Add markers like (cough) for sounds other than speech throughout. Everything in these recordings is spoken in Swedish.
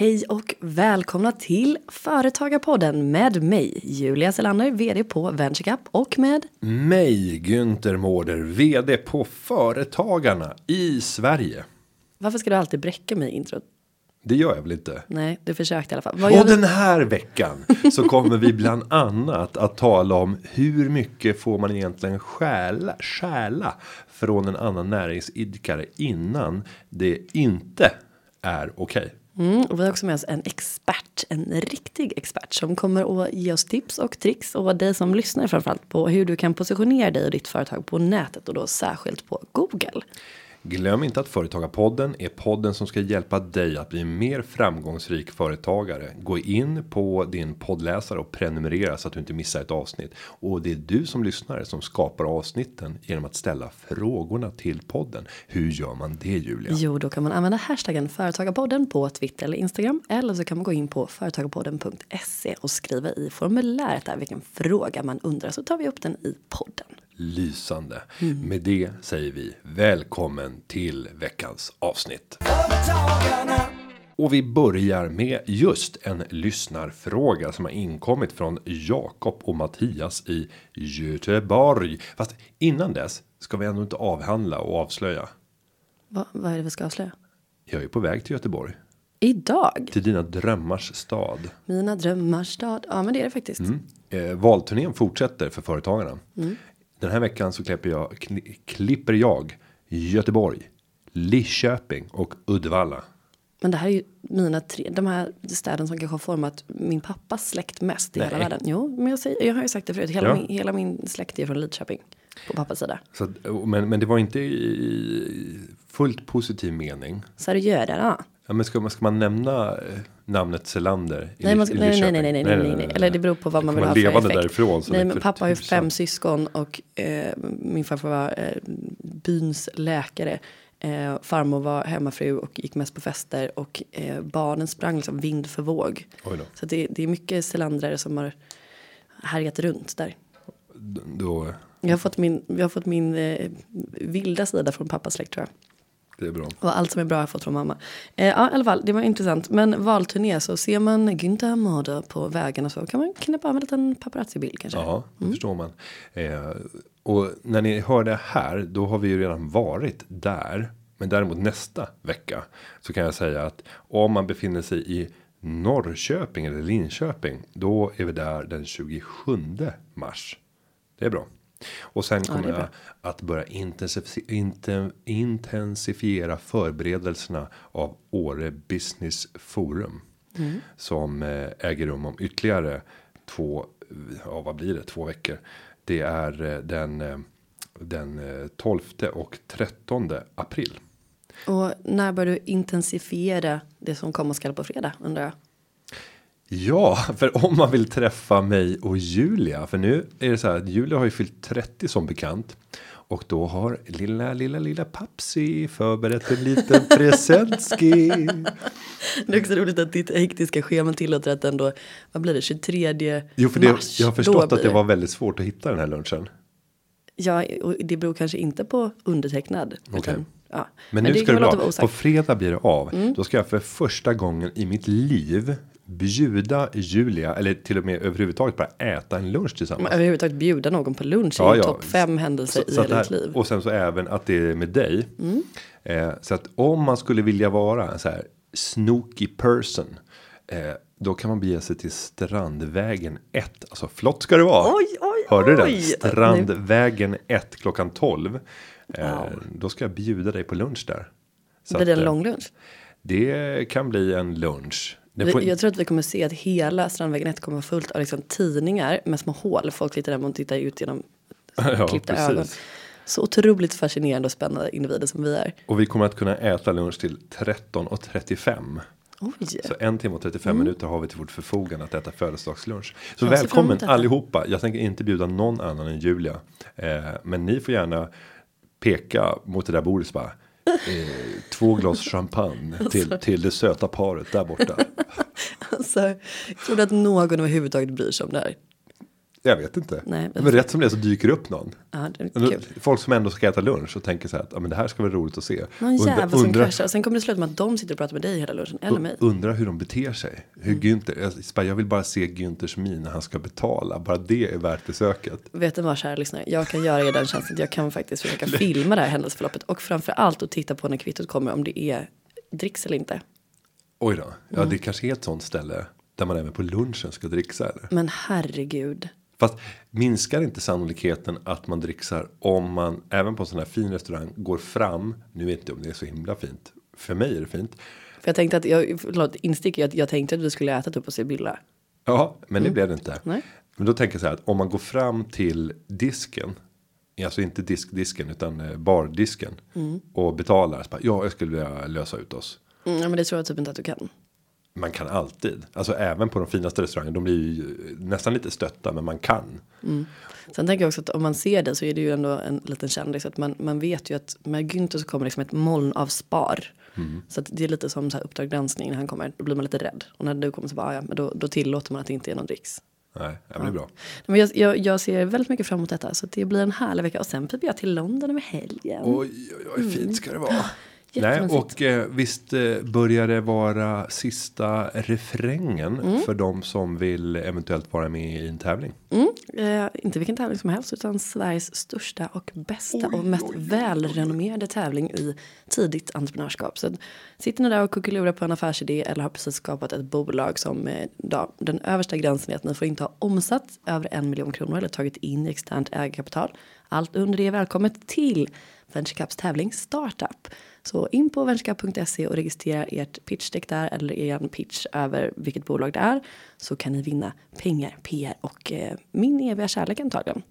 Hej och välkomna till Företagarpodden med mig Julia Selander, vd på VentureCap och med mig Günther Mårder, vd på Företagarna i Sverige. Varför ska du alltid bräcka mig i introt? Det gör jag väl inte? Nej, du försökte i alla fall. Vad och den här veckan så kommer vi bland (laughs) annat att tala om hur mycket får man egentligen stjäla, stjäla från en annan näringsidkare innan det inte är okej. Okay. Mm, och vi har också med oss en expert, en riktig expert som kommer att ge oss tips och tricks och dig som lyssnar framförallt på hur du kan positionera dig och ditt företag på nätet och då särskilt på Google. Glöm inte att Företagarpodden är podden som ska hjälpa dig att bli en mer framgångsrik företagare. Gå in på din poddläsare och prenumerera så att du inte missar ett avsnitt. Och det är du som lyssnare som skapar avsnitten genom att ställa frågorna till podden. Hur gör man det Julia? Jo, då kan man använda hashtaggen Företagarpodden på Twitter eller Instagram. Eller så kan man gå in på företagarpodden.se och skriva i formuläret där vilken fråga man undrar så tar vi upp den i podden lysande. Mm. Med det säger vi välkommen till veckans avsnitt. Och vi börjar med just en lyssnarfråga som har inkommit från Jakob och Mattias i Göteborg. Fast innan dess ska vi ändå inte avhandla och avslöja. Va, vad är det vi ska avslöja? Jag är på väg till Göteborg. Idag? Till dina drömmars stad. Mina drömmars stad. Ja, men det är det faktiskt. Mm. Eh, valturnén fortsätter för företagarna. Mm. Den här veckan så klipper jag, klipper jag Göteborg, Lidköping och Uddevalla. Men det här är ju mina tre, de här städerna som kanske har format min pappas släkt mest i Nej. hela världen. Jo, men jag, säger, jag har ju sagt det förut, hela, ja. min, hela min släkt är från Lidköping. På pappas sida. Så, men, men det var inte i fullt positiv mening. Så Ja, men ska, ska man nämna eh, namnet Selander? Nej, man ska, nej, nej, nej, nej, nej, nej, nej, nej, Eller det beror på vad man vill ha för effekt. Därifrån, nej, men pappa har ju fem syskon och eh, min farfar var eh, byns läkare. Eh, farmor var hemmafru och gick mest på fester och eh, barnen sprang liksom vind för våg. Så det, det är mycket Selandrare som har härjat runt där. Då... Jag har fått min, jag har fått min eh, vilda sida från pappas släkt tror jag. Det är bra. Och allt som är bra har jag fått från mamma. Eh, ja, i alla fall, det var intressant. Men valturné så ser man Günther Mårder på vägen och så kan man knäppa av en liten paparazzi-bild kanske. Ja, det mm. förstår man. Eh, och när ni hör det här, då har vi ju redan varit där. Men däremot nästa vecka så kan jag säga att om man befinner sig i Norrköping eller Linköping, då är vi där den 27 mars. Det är bra. Och sen kommer ja, jag att börja intensifiera, förberedelserna av Åre Business Forum. Mm. Som eh, äger rum om ytterligare två, ja vad blir det, två veckor. Det är eh, den, eh, den 12 och 13 april. Och när börjar du intensifiera det som komma skall på fredag undrar jag? Ja, för om man vill träffa mig och Julia, för nu är det så här att Julia har ju fyllt 30 som bekant. Och då har lilla, lilla, lilla Papsi förberett en liten (laughs) presentski. Det är också roligt att ditt hektiska schema tillåter att ändå, vad blir det, 23 jo, för det, mars? Jag har förstått att det var väldigt svårt att hitta den här lunchen. Ja, och det beror kanske inte på undertecknad. Okay. Utan, ja. Men, Men nu ska det bra. På fredag blir det av. Mm. Då ska jag för första gången i mitt liv bjuda Julia eller till och med överhuvudtaget bara äta en lunch tillsammans. Men överhuvudtaget bjuda någon på lunch ja, ja. topp fem händelser så, i hela ditt liv. Och sen så även att det är med dig. Mm. Eh, så att om man skulle vilja vara en så här snooky person. Eh, då kan man bege sig till Strandvägen 1. Alltså flott ska det vara. Oj, oj, Hörde du det? Strandvägen 1 klockan 12. Eh, wow. Då ska jag bjuda dig på lunch där. Så blir det en eh, lång lunch? Det kan bli en lunch. Får... Jag tror att vi kommer se att hela Strandvägen 1 kommer vara fullt av liksom tidningar med små hål. Folk sitter där och tittar ut genom (laughs) ja, klippta precis. ögon. Så otroligt fascinerande och spännande individer som vi är. Och vi kommer att kunna äta lunch till 13.35. Oj. Så en timme och 35 mm. minuter har vi till vårt förfogande att äta födelsedagslunch. Så jag välkommen allihopa. Jag tänker inte bjuda någon annan än Julia. Eh, men ni får gärna peka mot det där bordet bara eh, två glas champagne till, till det söta paret där borta. (laughs) alltså, jag tror att någon överhuvudtaget bryr sig om det här. Jag vet inte. Nej, men rätt som det är så dyker det upp någon. Ja, det. Folk som ändå ska äta lunch och tänker så här att ja, men det här ska vara roligt att se. Någon Undra- jävel som undra- kraschar och sen kommer det sluta med att de sitter och pratar med dig hela lunchen. Eller mig. Undrar hur de beter sig. Hur Mm. Günther, jag, vill bara se Günthers min när han ska betala. Bara det är värt besöket. Vet du vad kära lyssnare, jag kan göra er den tjänsten. Jag kan faktiskt försöka filma det här händelseförloppet. Och framför allt att titta på när kvittot kommer om det är dricks eller inte. Oj då. Ja Mm. det kanske är ett sånt ställe. Där man även på lunchen ska dricksa eller? Men herregud. Fast minskar inte sannolikheten att man dricksar om man även på en sån här fin restaurang går fram. Nu vet inte om det är så himla fint. För mig är det fint. För jag tänkte att, jag, förlåt, instick jag, jag tänkte att vi skulle äta upp på Sibylla. Ja, men det blev det inte. Mm. Nej. Men då tänker jag så här att om man går fram till disken. Alltså inte diskdisken utan eh, bardisken. Mm. Och betalar. Så bara, ja, jag skulle vilja lösa ut oss. Mm, men det tror jag typ inte att du kan. Man kan alltid. Alltså även på de finaste restaurangerna. De blir ju nästan lite stötta men man kan. Sen tänker jag också att om man ser det så är det ju ändå en liten kändis. Att man, man vet ju att med Günther så kommer liksom ett moln av spar. Så att det är lite som så här Uppdrag granskning när han kommer. Då blir man lite rädd. Och när du kommer så bara, "Ah, ja, men då, då tillåter man att det inte är någon dricks. Nej, det blir bra. Men jag, jag, jag ser väldigt mycket fram emot detta. Så det blir en härlig vecka. Och sen piper jag till London över helgen. Oj, oj, oj, fint ska det vara. Nej, och eh, visst eh, börjar det vara sista refrängen för de som vill eventuellt vara med i en tävling. Mm, eh, inte vilken tävling som helst utan Sveriges största och bästa och mest välrenommerade tävling i tidigt entreprenörskap. Så sitter ni där och kuckelurar på en affärsidé eller har precis skapat ett bolag som eh, då, den översta gränsen är att ni får inte ha omsatt över en miljon kronor eller tagit in externt ägarkapital. Allt under det är välkommet till VentureCaps tävling Startup. Så in på venturecap.se och registrera ert pitchdeck där eller er pitch över vilket bolag det är så kan ni vinna pengar, PR och eh, min eviga kärlek antagligen.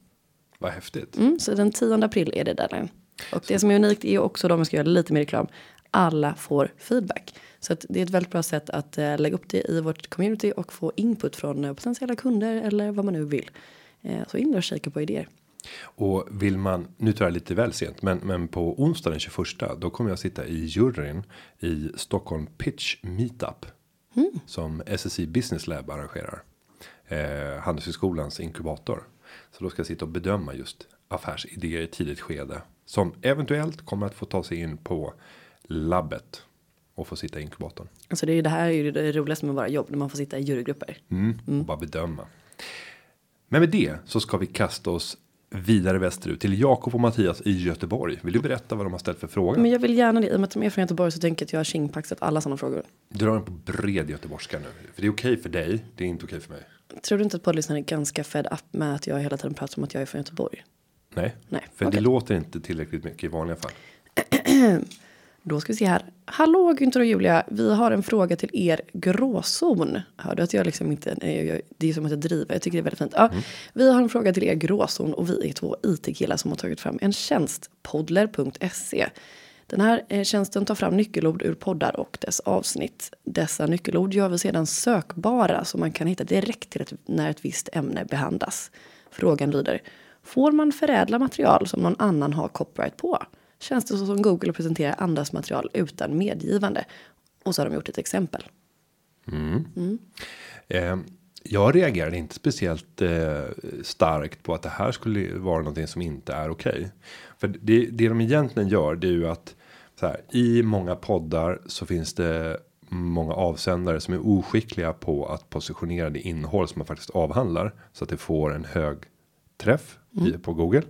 Vad häftigt. Mm, så den 10 april är det där. Och det som är unikt är också då, om vi ska göra lite mer reklam, alla får feedback. Så att det är ett väldigt bra sätt att eh, lägga upp det i vårt community och få input från eh, potentiella kunder eller vad man nu vill. Eh, så in och kika på idéer. Och vill man, nu tror jag lite väl sent, men, men på onsdag den 21 då kommer jag sitta i juryn i Stockholm Pitch Meetup. Som SSI Business Lab arrangerar. Eh, Handelshögskolans inkubator. Så då ska jag sitta och bedöma just affärsidéer i tidigt skede. Som eventuellt kommer att få ta sig in på labbet. Och få sitta i inkubatorn. Alltså det, är, det här är ju det roligaste med våra jobb, när man får sitta i jurygrupper. Mm, Och bara bedöma. Men med det så ska vi kasta oss vidare västerut till Jakob och Mattias i Göteborg. Vill du berätta vad de har ställt för fråga? Men jag vill gärna det, i och med att de är från Göteborg så tänker jag att jag har tjingpaxat alla sådana frågor. Dra den på bred göteborgska nu. För det är okej för dig, det är inte okej för mig. Tror du inte att poddlyssnarna är ganska fed up med att jag hela tiden pratar om att jag är från Göteborg? Nej, Nej, för det okej. låter inte tillräckligt mycket i vanliga fall. (clears throat) Då ska vi se här. Hallå Günther och Julia, vi har en fråga till er gråzon. Hör du att jag liksom inte, nej, jag, det är som att jag driver, jag tycker det är väldigt fint. Ja, Vi har en fråga till er gråzon och vi är två IT-killar som har tagit fram en tjänst, podler.se. Den här eh, tjänsten tar fram nyckelord ur poddar och dess avsnitt. Dessa nyckelord gör vi sedan sökbara så man kan hitta direkt till ett, när ett visst ämne behandlas. Frågan lyder, får man förädla material som någon annan har copyright på? Känns det så som Google presenterar andras material utan medgivande? Och så har de gjort ett exempel. Eh, jag reagerade inte speciellt eh, starkt på att det här skulle vara någonting som inte är okej. För det, det de egentligen gör det är ju att så här, i många poddar så finns det många avsändare som är oskickliga på att positionera det innehåll som man faktiskt avhandlar så att det får en hög träff i, på Google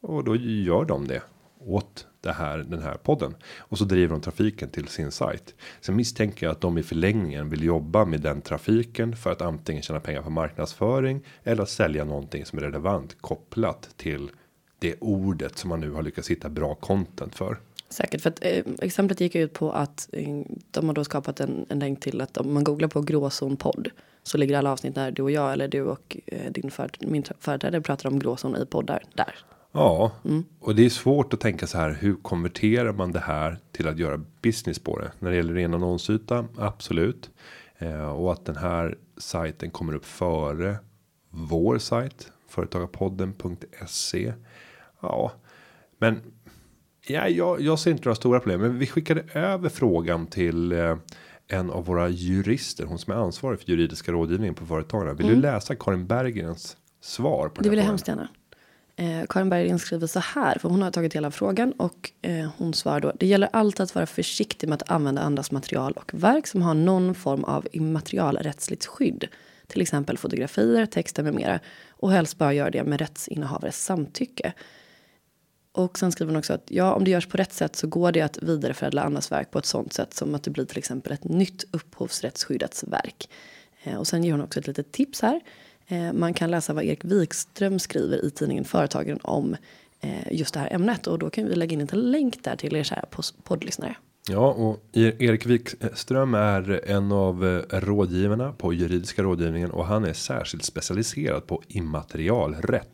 och då gör de det åt det här den här podden och så driver de trafiken till sin sajt. Sen misstänker jag att de i förlängningen vill jobba med den trafiken för att antingen tjäna pengar på marknadsföring eller sälja någonting som är relevant kopplat till det ordet som man nu har lyckats hitta bra content för. Säkert, för att eh, exemplet gick ut på att eh, de har då skapat en, en länk till att om man googlar på gråzon podd så ligger alla avsnitt där du och jag eller du och eh, din för, min företrädare pratar om gråzon i poddar där. Ja, och det är svårt att tänka så här. Hur konverterar man det här till att göra business på det? När det gäller ren annonsyta, absolut. Eh, och att den här sajten kommer upp före vår sajt företagarpodden.se. Ja, men ja, jag, jag ser inte några stora problem. Men vi skickade över frågan till eh, en av våra jurister, hon som är ansvarig för juridiska rådgivningen på företagarna. Vill du läsa Karin Berggrens svar på Det den vill jag hemskt gärna. Eh, Karin Berggren skriver så här, för hon har tagit hela frågan och eh, hon svarar då. Det gäller alltid att vara försiktig med att använda andras material och verk som har någon form av immaterialrättsligt skydd. Till exempel fotografier, texter med mera. Och helst bara göra det med rättsinnehavarens samtycke. Och sen skriver hon också att ja, om det görs på rätt sätt så går det att vidareförädla andras verk på ett sånt sätt som att det blir till exempel ett nytt upphovsrättsskyddats verk. Eh, och sen ger hon också ett litet tips här. Eh, man kan läsa vad Erik Wikström skriver i tidningen Företagen om eh, just det här ämnet och då kan vi lägga in en länk där till er kära poddlyssnare. Ja, och E- Erik Wikström är en av eh, rådgivarna på juridiska rådgivningen och han är särskilt specialiserad på immaterialrätt.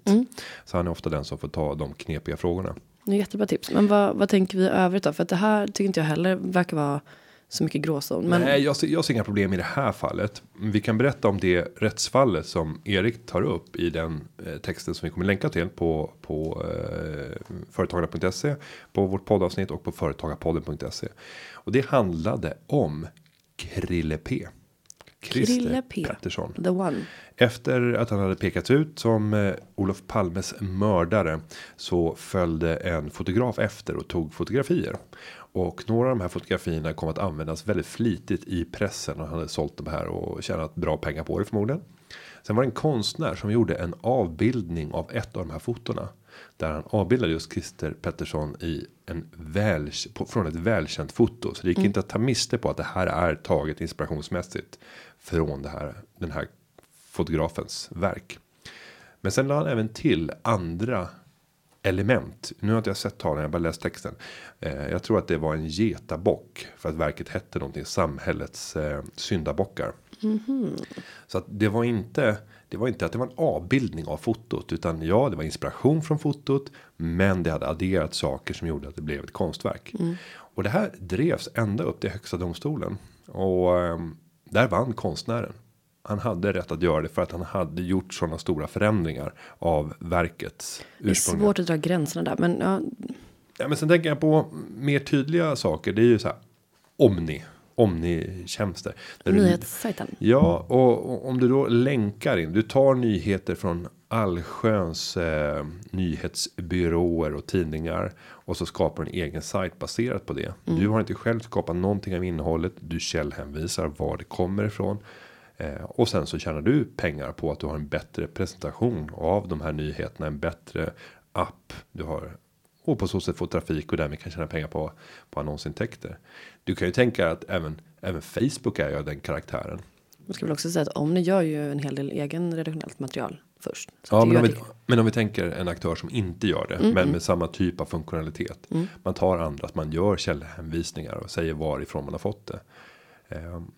Så han är ofta den som får ta de knepiga frågorna. Det är jättebra tips. Men vad, vad tänker vi övrigt då? För att det här tycker inte jag heller verkar vara så mycket gråzon. Men Nej, jag ser, jag ser inga problem i det här fallet. Vi kan berätta om det rättsfallet som Erik tar upp i den eh, texten som vi kommer länka till på på eh, företagarna.se på vårt poddavsnitt och på företagarpodden.se. Och det handlade om Krille P. Christer Krille P. Pettersson. the one. Efter att han hade pekats ut som eh, Olof Palmes mördare så följde en fotograf efter och tog fotografier. Och några av de här fotografierna kom att användas väldigt flitigt i pressen och han hade sålt de här och tjänat bra pengar på det förmodligen. Sen var det en konstnär som gjorde en avbildning av ett av de här fotona. Där han avbildade just Christer Pettersson i en väl, från ett välkänt foto. Så det gick inte att ta miste på att det här är taget inspirationsmässigt. Från det här, den här fotografens verk. Men sen la han även till andra element. Nu har inte jag sett tavlan, jag har bara läst texten. Eh, jag tror att det var en getabock. För att verket hette någonting samhällets eh, syndabockar. Så att det var inte. Det var inte att det var en avbildning av fotot. Utan ja, det var inspiration från fotot. Men det hade adderat saker som gjorde att det blev ett konstverk. Och det här drevs ända upp till högsta domstolen. Och ehm, där vann konstnären. Han hade rätt att göra det för att han hade gjort sådana stora förändringar av verkets Det är svårt att dra gränserna där. Men ja, Ja, men sen tänker jag på mer tydliga saker. Det är ju så här Omni, Omni-tjänster. Där du- nyhetssajten. Ja, och, och om du då länkar in. Du tar nyheter från allsköns eh, nyhetsbyråer och tidningar. Och så skapar en egen sajt baserat på det. Du har inte själv skapat någonting av innehållet. Du källhänvisar var det kommer ifrån. Eh, och sen så tjänar du pengar på att du har en bättre presentation av de här nyheterna. En bättre app. Du har och på så sätt få trafik och därmed kan tjäna pengar på på annonsintäkter. Du kan ju tänka att även även Facebook är ju den karaktären. Man ska väl också säga att om ni gör ju en hel del egen redaktionellt material först. Ja, men om, vi, men om vi tänker en aktör som inte gör det, men med samma typ av funktionalitet. Man tar andra, att man gör källhänvisningar och säger varifrån man har fått det. Ehm,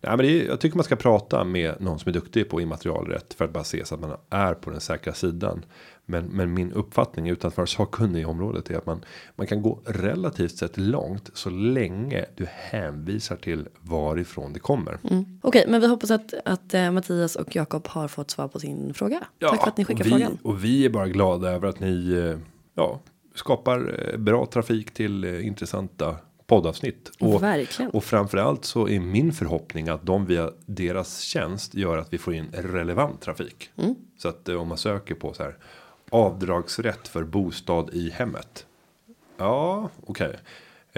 nej, men är, jag tycker man ska prata med någon som är duktig på immaterialrätt för att bara se så att man är på den säkra sidan. Men, men min uppfattning utan att vara sakkunnig i området är att man, man kan gå relativt sett långt så länge du hänvisar till varifrån det kommer. Mm. Okej, men vi hoppas att, att eh, Mattias och Jakob har fått svar på sin fråga. Tack för att ni skickar och vi, frågan. Och vi är bara glada över att ni eh, ja, skapar eh, bra trafik till intressanta poddavsnitt. Och, Verkligen. och framförallt så är min förhoppning att de via deras tjänst gör att vi får in relevant trafik. Mm. Så att eh, om man söker på så här avdragsrätt för bostad i hemmet. Ja, okej. Eh,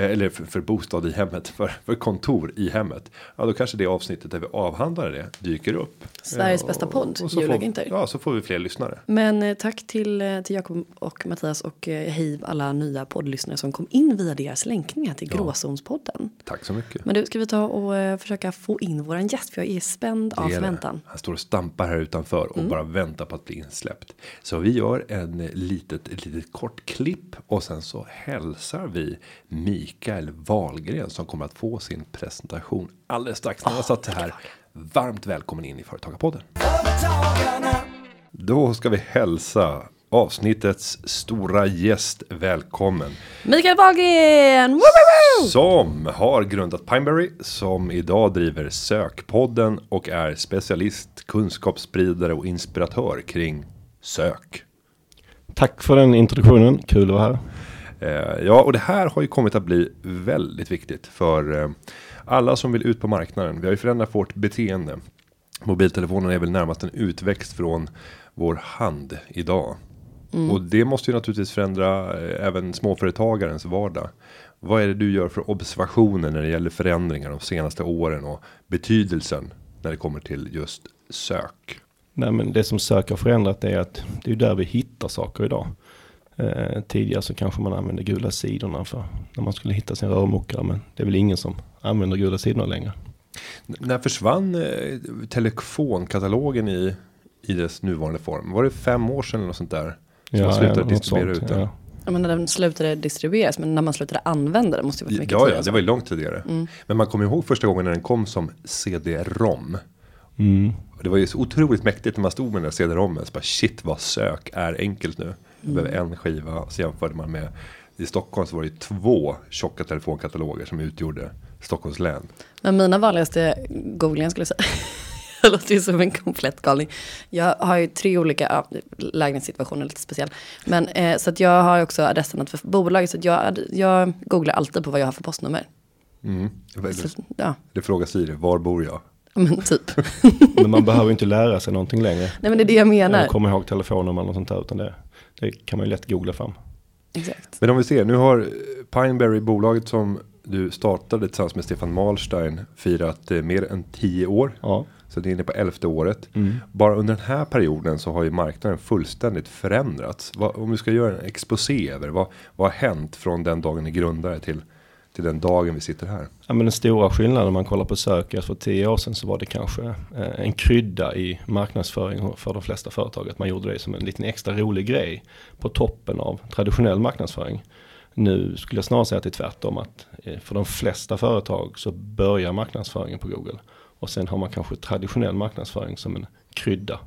Eller för, för bostad i hemmet, för, för kontor i hemmet. Ja, då kanske det avsnittet där vi avhandlar det dyker upp. Sveriges Ja, bästa podd, och så får. Ja, så får vi fler lyssnare. Men eh, tack till, eh, till Jakob och Mattias och eh, hej alla nya poddlyssnare som kom in via deras länkningar till Gråzonspodden. Tack så mycket. Men du, ska vi ta och eh, försöka få in våran gäst för jag är spänd av Det det. förväntan. Han står och stampar här utanför och Mm. bara väntar på att bli insläppt. Så vi gör en eh, litet, ett litet kort klipp och sen så hälsar vi Mikael Wahlgren som kommer att få sin presentation alldeles strax. När jag satt så här. Varmt välkommen in i Företagarpodden. Då ska vi hälsa avsnittets stora gäst välkommen. Mikael Wahlgren! Woo, woo, woo! Som har grundat Pineberry som idag driver Sökpodden och är specialist, kunskapsspridare och inspiratör kring sök. Tack för den introduktionen, kul att vara här. Eh, ja, och det här har ju kommit att bli väldigt viktigt för eh, alla som vill ut på marknaden. Vi har ju förändrat vårt beteende. Mobiltelefonen är väl närmast en utväxt från vår hand idag. Mm. Och det måste ju naturligtvis förändra eh, även småföretagarens vardag. Vad är det du gör för observationer när det gäller förändringar de senaste åren och betydelsen när det kommer till just sök? Nej, men det som sök har förändrat är att det är där vi hittar saker idag. Eh, tidigare så kanske man använde gula sidorna för när man skulle hitta sin rörmokare. Men det är väl ingen som använder gula sidorna längre. N- när försvann eh, telefonkatalogen i, i dess nuvarande form? Var det fem år sedan eller något sånt där? Som man slutade något distribuera sånt, ut den? ja. Jag menar, den slutade distribueras, men när man slutade använda den måste ju varit mycket Ja, ja, det var ju långt tidigare. Mm. Men man kommer ihåg första gången när den kom som CD-ROM. Mm. Det var ju så otroligt mäktigt när man stod med den där CD-ROMen. Shit vad sök är enkelt nu. Jag behöver en skiva. Så jämförde man med i Stockholm så var det två tjocka telefonkataloger som utgjorde Stockholms län. Men mina vanligaste googlingar skulle jag säga. (laughs) Jag låter ju som en komplett galning. Jag har ju tre olika ja, lägenhetssituationer, lite speciell. Men eh, så att jag har också adressannat för bolaget. Så att jag, jag googlar alltid på vad jag har för postnummer. Mm. Så, ja, Det frågar Siri, var bor jag? Men typ. (laughs) Men man behöver ju inte lära sig någonting längre. Nej men det är det jag Eller menar. komma ihåg telefonnummer eller något sånt där. Utan det, det kan man ju lätt googla fram. Exakt. Men om vi ser, nu har Pineberry, bolaget som du startade tillsammans med Stefan Malstein, firat eh, mer än tio år. Ja. Så det är inne på elfte året. Mm. Bara under den här perioden så har ju marknaden fullständigt förändrats. Vad, om du ska göra en exposé över vad, vad har hänt från den dagen ni grundade till, till den dagen vi sitter här? Ja, men den stora skillnaden om man kollar på sökare alltså för tio år sedan så var det kanske eh, en krydda i marknadsföring för de flesta företag. Att man gjorde det som en liten extra rolig grej på toppen av traditionell marknadsföring. Nu skulle jag snarare säga att det är tvärtom att eh, för de flesta företag så börjar marknadsföringen på Google. Och sen har man kanske traditionell marknadsföring som en krydda.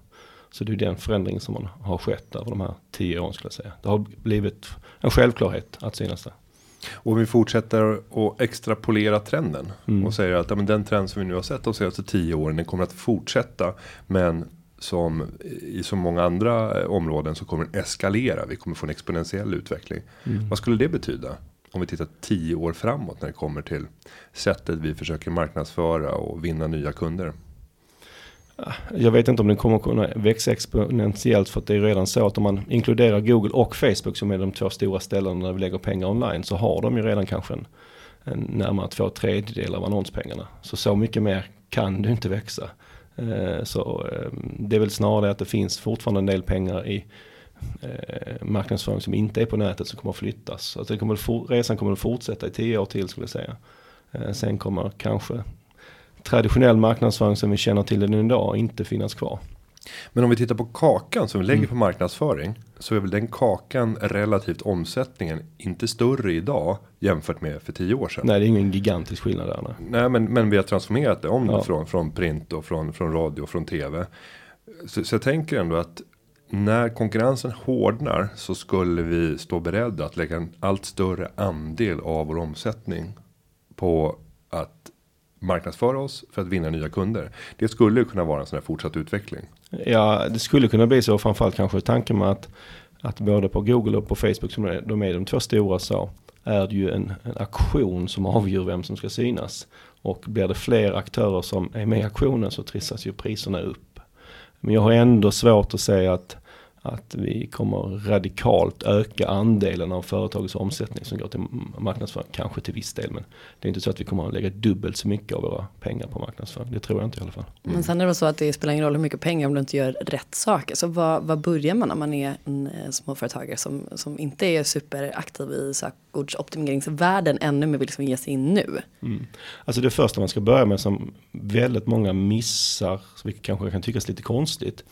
Så det är den förändring som man har skett över de här tio åren skulle jag säga. Det har blivit en självklarhet att synas där. Och om vi fortsätter att extrapolera trenden Mm. och säger att ja, men den trend som vi nu har sett de senaste tio åren den kommer att fortsätta. Men som i så många andra eh, områden så kommer den eskalera. Vi kommer få en exponentiell utveckling. Mm. Vad skulle det betyda? Om vi tittar tio år framåt när det kommer till sättet vi försöker marknadsföra och vinna nya kunder. Jag vet inte om den kommer kunna växa exponentiellt för att det är redan så att om man inkluderar Google och Facebook som är de två stora ställena där vi lägger pengar online så har de ju redan kanske en, en närmare två tredjedelar av annonspengarna. Så så mycket mer kan du inte växa. Eh, så ehm, det är väl snarare att det finns fortfarande en del pengar i eh, marknadsföring som inte är på nätet som kommer att flyttas. Alltså det kommer resan kommer att fortsätta i tio år till skulle jag säga. Eh, sen kommer kanske traditionell marknadsföring som vi känner till den idag inte finnas kvar. Men om vi tittar på kakan som vi lägger Mm. på marknadsföring. Så är väl den kakan relativt omsättningen inte större idag jämfört med för tio år sedan. Nej, det är ingen gigantisk skillnad där. Nej. Nej men, men vi har transformerat det om Ja. det från, från print och från, från radio och från tv. Så, så jag tänker ändå att när konkurrensen hårdnar så skulle vi stå beredda att lägga en allt större andel av vår omsättning på marknadsföra oss för att vinna nya kunder. Det skulle kunna vara en sån här fortsatt utveckling. Ja, det skulle kunna bli så. Framförallt kanske tanken med att, att både på Google och på Facebook som är, de är de två stora så är det ju en, en aktion som avgör vem som ska synas. Och blir det fler aktörer som är med i aktionen så trissas ju priserna upp. Men jag har ändå svårt att säga att, att vi kommer radikalt öka andelen av företagets omsättning som går till marknadsföring. Kanske till viss del men det är inte så att vi kommer att lägga dubbelt så mycket av våra pengar på marknadsföring. Det tror jag inte i alla fall. Men sen är det väl så att det spelar ingen roll hur mycket pengar om du inte gör rätt saker. Så vad, vad börjar man när man är en eh, småföretagare som, som inte är superaktiv i sökordsoptimeringsvärlden ännu men vill liksom ge sig in nu? Mm. Alltså det första man ska börja med som väldigt många missar, vilket kanske kan tyckas lite konstigt,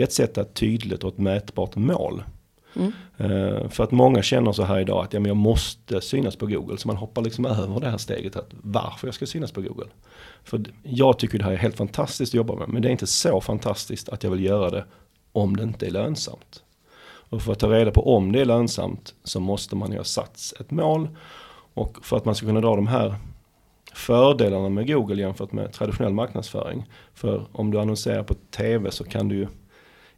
det är att sätta ett tydligt och ett mätbart mål. Mm. Eh, för att många känner så här idag att ja, men jag måste synas på Google. Så man hoppar liksom över det här steget att varför jag ska synas på Google. För jag tycker det här är helt fantastiskt att jobba med. Men det är inte så fantastiskt att jag vill göra det om det inte är lönsamt. Och för att ta reda på om det är lönsamt så måste man ju ha satt ett mål. Och för att man ska kunna dra de här fördelarna med Google jämfört med traditionell marknadsföring. För om du annonserar på tv så kan du ju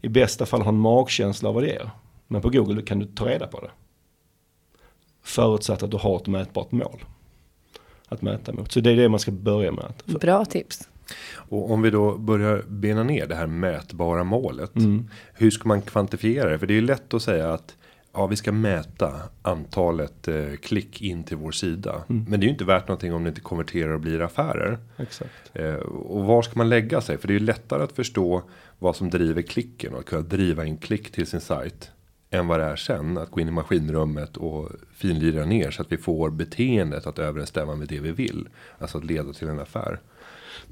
i bästa fall ha en magkänsla av vad det är. Men på Google kan du ta reda på det. Förutsatt att du har ett mätbart mål. Att mäta mot. Så det är det man ska börja med. Bra tips. Och om vi då börjar bena ner det här mätbara målet. Mm. Hur ska man kvantifiera det? För det är ju lätt att säga att ja, vi ska mäta antalet eh, klick in till vår sida. Mm. Men det är ju inte värt någonting om det inte konverterar och blir affärer. Exakt. Eh, och var ska man lägga sig? För det är ju lättare att förstå vad som driver klicken och att kunna driva in klick till sin sajt. Än vad det är sen att gå in i maskinrummet och finlira ner så att vi får beteendet att överensstämma med det vi vill. Alltså att leda till en affär.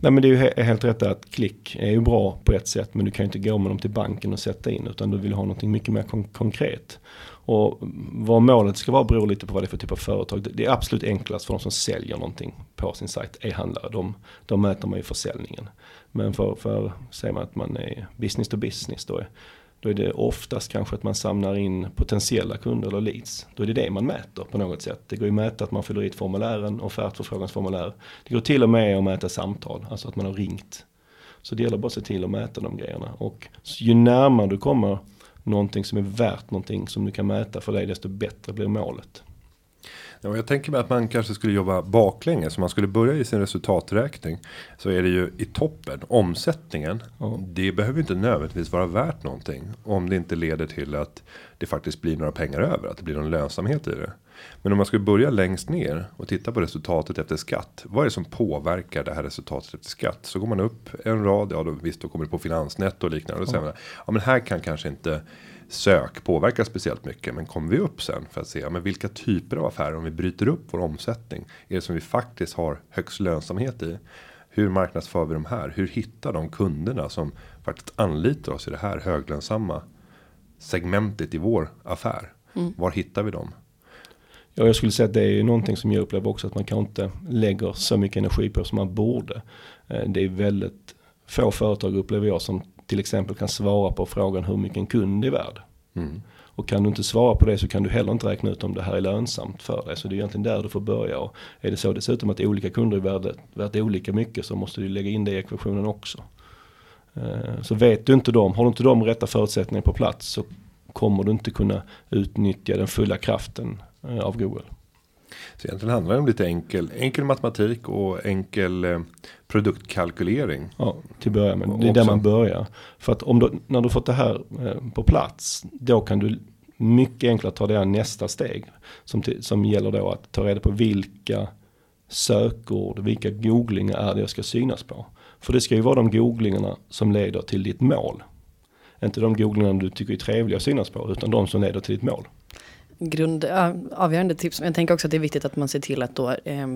Nej men det är ju he- helt rätt att klick är ju bra på ett sätt men du kan ju inte gå med dem till banken och sätta in utan du vill ha någonting mycket mer kon- konkret. Och vad målet ska vara beror lite på vad det är för typ av företag. Det- är absolut enklast för de som säljer någonting på sin sajt, e-handlare. De, de mäter man ju försäljningen. Men för, för säger man att man är business to business då är, då är det oftast kanske att man samlar in potentiella kunder eller leads. Då är det det man mäter på något sätt. Det går ju att mäta att man fyller i ett formulär, en offertförfrågansformulär. Det går till och med att mäta samtal, alltså att man har ringt. Så det gäller bara att se till att mäta de grejerna. Och ju närmare du kommer någonting som är värt någonting som du kan mäta för dig, desto bättre blir målet. Ja, jag tänker mig att man kanske skulle jobba baklänges. Om man skulle börja i sin resultaträkning. Så är det ju i toppen, omsättningen. Ja. Det behöver inte nödvändigtvis vara värt någonting. Om det inte leder till att det faktiskt blir några pengar över. Att det blir någon lönsamhet i det. Men om man skulle börja längst ner och titta på resultatet efter skatt. Vad är det som påverkar det här resultatet efter skatt? Så går man upp en rad, ja då visst då kommer det på finansnetto och liknande. Och då säger man, ja men här kan kanske inte sök påverka speciellt mycket. Men kommer vi upp sen för att se, ja, men vilka typer av affärer om vi bryter upp vår omsättning. Är det som vi faktiskt har högst lönsamhet i. Hur marknadsför vi de här? Hur hittar de kunderna som faktiskt anlitar oss i det här höglönsamma segmentet i vår affär? Var hittar vi dem? Ja, jag skulle säga att det är ju någonting som jag upplever också att man kanske inte lägger så mycket energi på som man borde. Eh, Det är väldigt få företag upplever jag som till exempel kan svara på frågan hur mycket en kund är värd. Mm. Och kan du inte svara på det så kan du heller inte räkna ut om det här är lönsamt för dig. Så det är egentligen där du får börja. Och är det så dessutom att olika kunder är värda, värt olika mycket så måste du lägga in det i ekvationen också. Eh, Så vet du inte dem, har du inte de rätta förutsättningarna på plats så kommer du inte kunna utnyttja den fulla kraften eh, av Google. Så egentligen handlar det om lite enkel, enkel matematik och enkel eh, produktkalkylering. Ja, till att börja med. Det är där man börjar. För att om du, när du fått det här eh, på plats, då kan du mycket enklare ta det här nästa steg. Som, till, som gäller då att ta reda på vilka sökord, vilka googlingar är det jag ska synas på. För det ska ju vara de googlingarna som leder till ditt mål. Inte de googlingarna du tycker är trevliga att synas på, utan de som leder till ditt mål. Grund, avgörande tips. Men jag tänker också att det är viktigt att man ser till att då eh,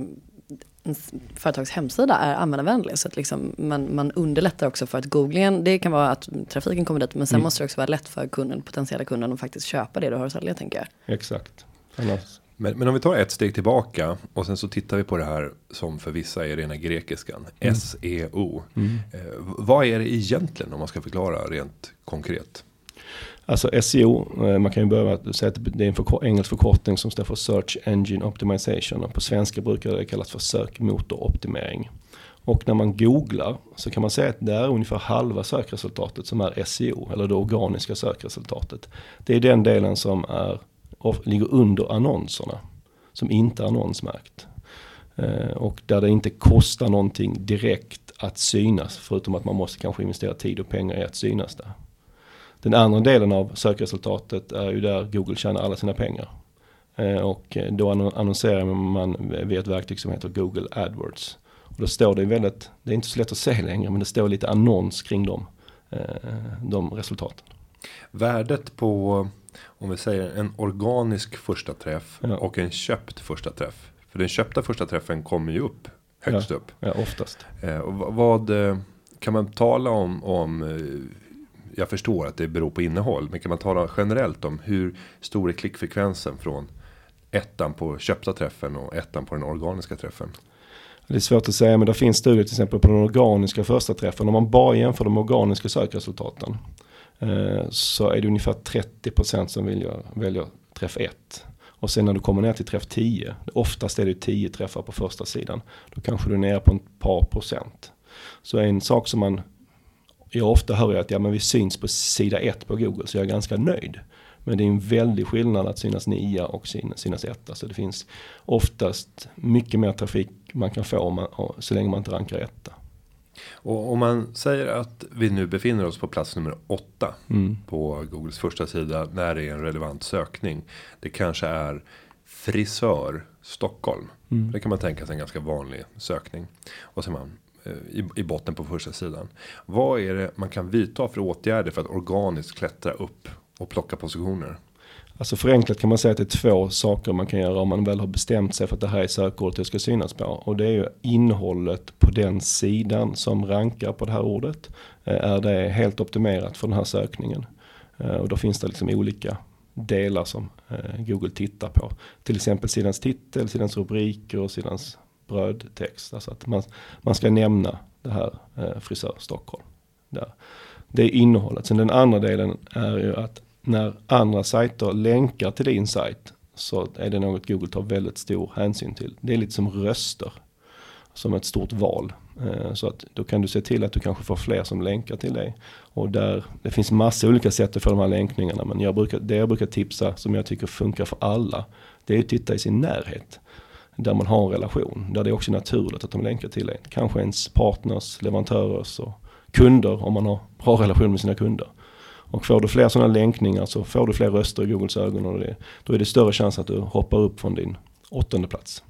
företags hemsida är användarvänlig. Så att liksom man, man underlättar också för att googlingen, det kan vara att trafiken kommer dit. Men sen Mm. måste det också vara lätt för kunden, potentiella kunden att faktiskt köpa det du har att sälja tänker jag. Exakt. Annars, Men, men om vi tar ett steg tillbaka och sen så tittar vi på det här som för vissa är rena grekiskan. SEO. mm. Eh, vad är det egentligen om man ska förklara rent konkret? Alltså SEO, eh, man kan ju börja med att säga att det är en förkor- engelsk förkortning som står för Search Engine Optimization. Och på svenska brukar det kallas för sökmotoroptimering. Och när man googlar så kan man säga att det är ungefär halva sökresultatet som är SEO, eller det organiska sökresultatet. Det är den delen som är, ligger under annonserna, som inte är annonsmärkt. Eh, och där det inte kostar någonting direkt att synas, förutom att man måste kanske investera tid och pengar i att synas där. Den andra delen av sökresultatet är ju där Google tjänar alla sina pengar. Eh, och då annon- annonserar man via ett verktyg som heter Google AdWords. Och då står det väldigt, det är inte så lätt att se längre, men det står lite annons kring dem, eh, de resultaten. Värdet på, om vi säger en organisk första träff Ja. och en köpt första träff. För den köpta första träffen kommer ju upp högst upp. Ja, oftast. Eh, och va- vad kan man tala om, om jag förstår att det beror på innehåll, men kan man tala generellt om hur stor är klickfrekvensen från ettan på köpta träffen och ettan på den organiska träffen? Det är svårt att säga men det finns studier till exempel på den organiska första träffen. Om man bara jämför de organiska sökresultaten eh, så är det ungefär 30% som väljer, väljer träff 1. Och sen när du kommer ner till träff 10, oftast är det 10 träffar på första sidan, då kanske du är nere på ett par procent. Så en sak som man, jag ofta hör att ja, men vi syns på sida 1 på Google så jag är ganska nöjd. Men det är en väldig skillnad att synas 9 och syn- synas 1. Så det finns oftast mycket mer trafik man kan få om man, så länge man inte rankar etta. Och om man säger att vi nu befinner oss på plats nummer åtta Mm. på Googles första sida när det är en relevant sökning. Det kanske är frisör Stockholm. Mm. Det kan man tänka sig en ganska vanlig sökning. Och så man Eh, i, i botten på första sidan. Vad är det man kan vidta för åtgärder för att organiskt klättra upp och plocka positioner? Alltså förenklat kan man säga att det är två saker man kan göra om man väl har bestämt sig för att det här är sökordet jag ska synas på. Och det är ju innehållet på den sidan som rankar på det här ordet. Eh, är det helt optimerat för den här sökningen? Eh, och då finns det liksom olika delar som Google tittar på. Till exempel sidans titel, sidans rubriker och sidans brödtext. Alltså att man, man ska nämna det här eh, frisör Stockholm. Där. Det är innehållet. Sen den andra delen är ju att när andra sajter länkar till din sajt så är det något Google tar väldigt stor hänsyn till. Det är lite som röster. Som ett stort val. Eh, så att då kan du se till att du kanske får fler som länkar till dig. Och där, det finns massa olika sätt att få de här länkningarna. Men jag brukar, det jag brukar tipsa som jag tycker funkar för alla. Det är att titta i sin närhet. Där man har en relation. Där det är också naturligt att de länkar till dig. Kanske ens partners, leverantörers och kunder om man har bra relation med sina kunder. Och får du fler sådana länkningar så får du fler röster i Googles ögon. Och det, då är det större chans att du hoppar upp från din åttonde plats.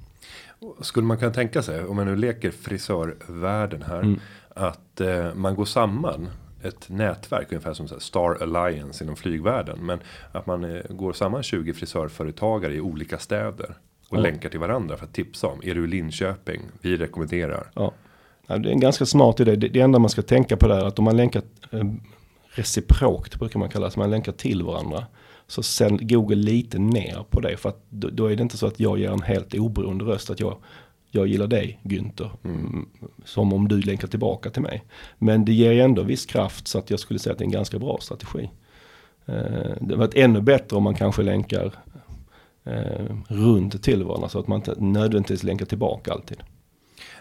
Skulle man kunna tänka sig, om man nu leker frisörvärlden här, Mm. att eh, man går samman ett nätverk, ungefär som så Star Alliance inom flygvärlden. Men att man eh, går samman 20 frisörföretagare i olika städer. Och Ja. länkar till varandra för att tipsa om. Är du i Linköping? Vi rekommenderar. Ja. Ja, det är en ganska smart idé. Det, det enda man ska tänka på där är att om man länkar eh, reciprokt brukar man kalla det, så man länkar till varandra. Så sen Google lite ner på det för att då, då är det inte så att jag ger en helt oberoende röst att jag, jag gillar dig Günther. Mm. Som om du länkar tillbaka till mig. Men det ger ju ändå viss kraft så att jag skulle säga att det är en ganska bra strategi. Eh, det var ännu bättre om man kanske länkar eh, runt till varandra så att man inte nödvändigtvis länkar tillbaka alltid.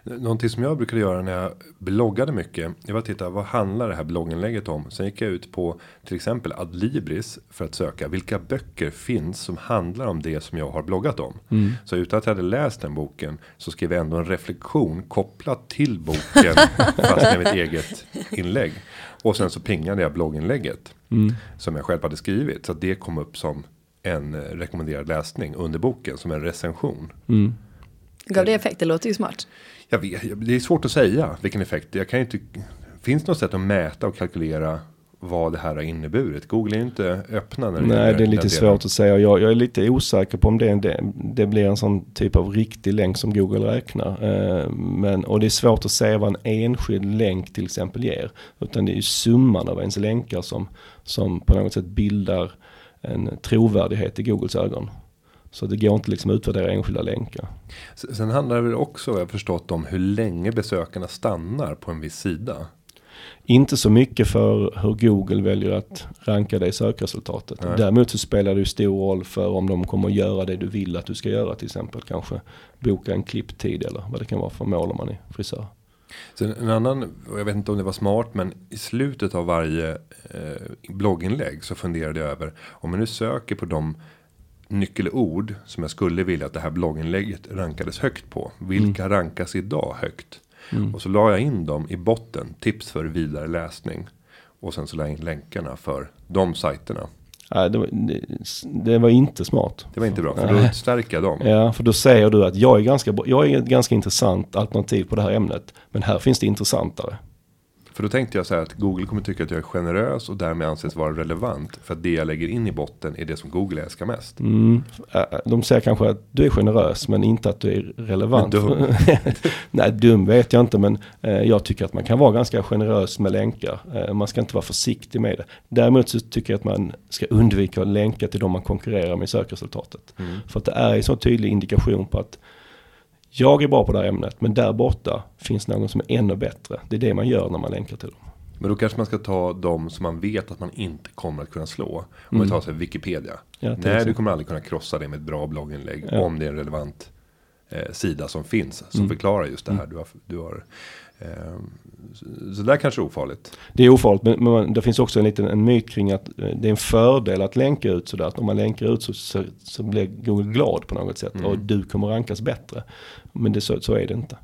Någonting som jag brukade göra när jag bloggade mycket. Det var att titta vad handlar det här blogginlägget om. Sen gick jag ut på till exempel Adlibris. För att söka vilka böcker finns som handlar om det som jag har bloggat om. Så utan att jag hade läst den boken. Så skrev jag ändå en reflektion kopplat till boken. (laughs) fast med mitt eget inlägg. Och sen så pingade jag blogginlägget. Som jag själv hade skrivit. Så att det kom upp som en eh, rekommenderad läsning under boken. Som en recension. Gav det effekt? Det låter ju smart. Jag vet, det är svårt att säga vilken effekt. Jag kan inte. Finns det något sätt att mäta och kalkylera vad det här har inneburit? Google är ju inte öppna när det Nej, det är lite delen. svårt att säga. Jag, jag är lite osäker på om det, det, det blir en sån typ av riktig länk som Google räknar. Eh, men, och det är svårt att säga vad en enskild länk till exempel ger. Utan det är ju summan av ens länkar som, som på något sätt bildar en trovärdighet i Googles ögon. Så det går inte liksom att utvärdera enskilda länkar. Sen handlar det väl också, jag har förstått, om hur länge besökarna stannar på en viss sida. Inte så mycket för hur Google väljer att ranka dig i sökresultatet. Nej. Däremot så spelar det ju stor roll för om de kommer att göra det du vill att du ska göra till exempel. Kanske boka en klipptid eller vad det kan vara för mål om man är frisör. Sen en annan, jag vet inte om det var smart, men i slutet av varje eh, blogginlägg så funderade jag över om jag nu söker på de nyckelord som jag skulle vilja att det här blogginlägget rankades högt på. Vilka rankas idag högt? Och så la jag in dem i botten, tips för vidare läsning. Och sen så la jag in länkarna för de sajterna. Nej, det, var, det, det var inte smart. Det var inte bra, för Nej. då stärker dem. Ja, för då säger du att jag är, ganska, jag är ett ganska intressant alternativ på det här ämnet. Men här finns det intressantare. För då tänkte jag så här att Google kommer tycka att jag är generös och därmed anses vara relevant. För att det jag lägger in i botten är det som Google älskar mest. Mm. De säger kanske att du är generös men inte att du är relevant. Dum. (laughs) Nej, dum vet jag inte men jag tycker att man kan vara ganska generös med länkar. Man ska inte vara försiktig med det. Däremot så tycker jag att man ska undvika att länka till de man konkurrerar med i sökresultatet. För att det är en så tydlig indikation på att jag är bra på det här ämnet men där borta finns någon som är ännu bättre. Det är det man gör när man länkar till dem. Men då kanske man ska ta de som man vet att man inte kommer att kunna slå. Om vi tar Wikipedia. Mm. Ja, Nej, du kommer aldrig kunna krossa det med ett bra blogginlägg. Ja. Om det är en relevant eh, sida som finns. Som Mm. förklarar just det här. Du har, du har, så, så där kanske är ofarligt. Det är ofarligt, men, men det finns också en liten en myt kring att eh, det är en fördel att länka ut sådär. Att om man länkar ut så, så, så blir Google glad på något sätt och du kommer rankas bättre. Men det, så, så är det inte.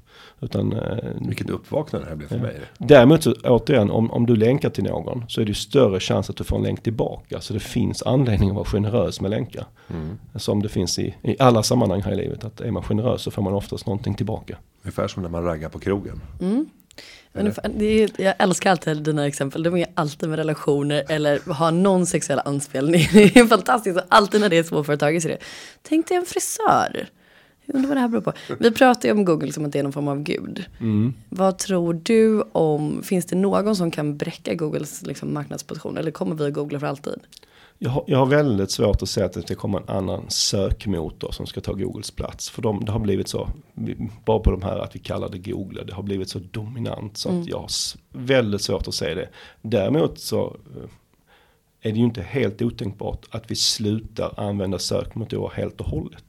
Utan, eh, Vilket uppvaknande det här blev för Ja. mig. Däremot så återigen, om, om du länkar till någon så är det ju större chans att du får en länk tillbaka. Så det finns anledning att vara generös med länkar. Mm. Som det finns i, i alla sammanhang här i livet. Att är man generös så får man oftast någonting tillbaka. Ungefär som när man raggar på krogen. Mm. Ungefär, det är, jag älskar alltid dina exempel. De är alltid med relationer eller har någon sexuell anspelning. (laughs) Det är fantastiskt. Alltid när det är småföretag så är det. Tänk dig en frisör. Jag undrar vad det här beror på. Vi pratar ju om Google som att det är någon form av gud. Vad tror du om, finns det någon som kan bräcka Googles liksom, marknadsposition? Eller kommer vi att googla för alltid? Jag har, jag har väldigt svårt att säga att det ska komma en annan sökmotor som ska ta Googles plats. För de, det har blivit så, bara på de här att vi kallar det Google, det har blivit så dominant så att jag har väldigt svårt att se det. Däremot så eh, är det ju inte helt otänkbart att vi slutar använda sökmotorer helt och hållet.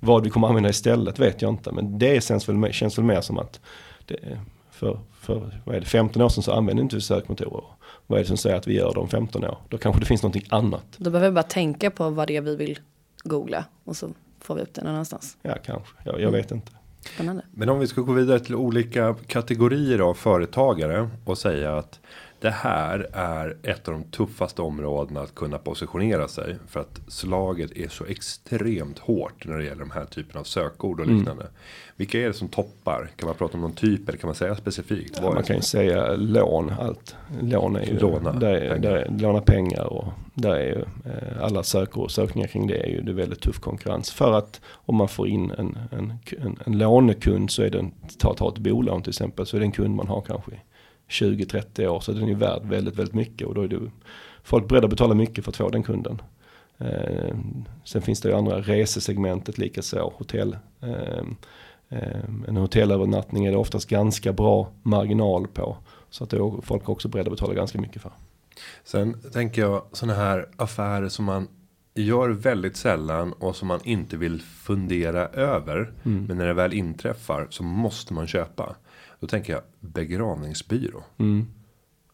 Vad vi kommer använda istället vet jag inte, men det känns väl, mer- känns väl mer som att det, för, för vad är det, 15 år sedan så använde inte vi sökmotorer. Vad är det som säger att vi gör det om 15 år? Då kanske det finns någonting annat. Då behöver vi bara tänka på vad det är vi vill googla. Och så får vi upp det någon annanstans. Ja, kanske. Jag, jag vet inte. Spännande. Men om vi ska gå vidare till olika kategorier av företagare och säga att det här är ett av de tuffaste områdena att kunna positionera sig för att slaget är så extremt hårt när det gäller de här typen av sökord och liknande. Vilka är det som toppar? Kan man prata om någon typ eller kan man säga specifikt? Ja, man kan ju säga lån, allt. Lån är ju, Låna där är, pengar. där är, låna pengar och där är ju eh, alla sökor, sökningar kring det är ju det är väldigt tuff konkurrens. För att om man får in en, en, en, en lånekund så är den, ta, ta ett bolån till exempel, så är det en kund man har kanske 20-30 år. Så den är ju värd väldigt, väldigt mycket och då är det folk beredda att betala mycket för att få den kunden. Eh, sen finns det ju andra resesegmentet likaså, hotell. Eh, eh, en hotellövernattning är det oftast ganska bra marginal på. Så att det är folk också beredda att betala ganska mycket för. Sen tänker jag sådana här affärer som man gör väldigt sällan och som man inte vill fundera över. Mm. Men när det väl inträffar så måste man köpa. Då tänker jag begravningsbyrå. Mm.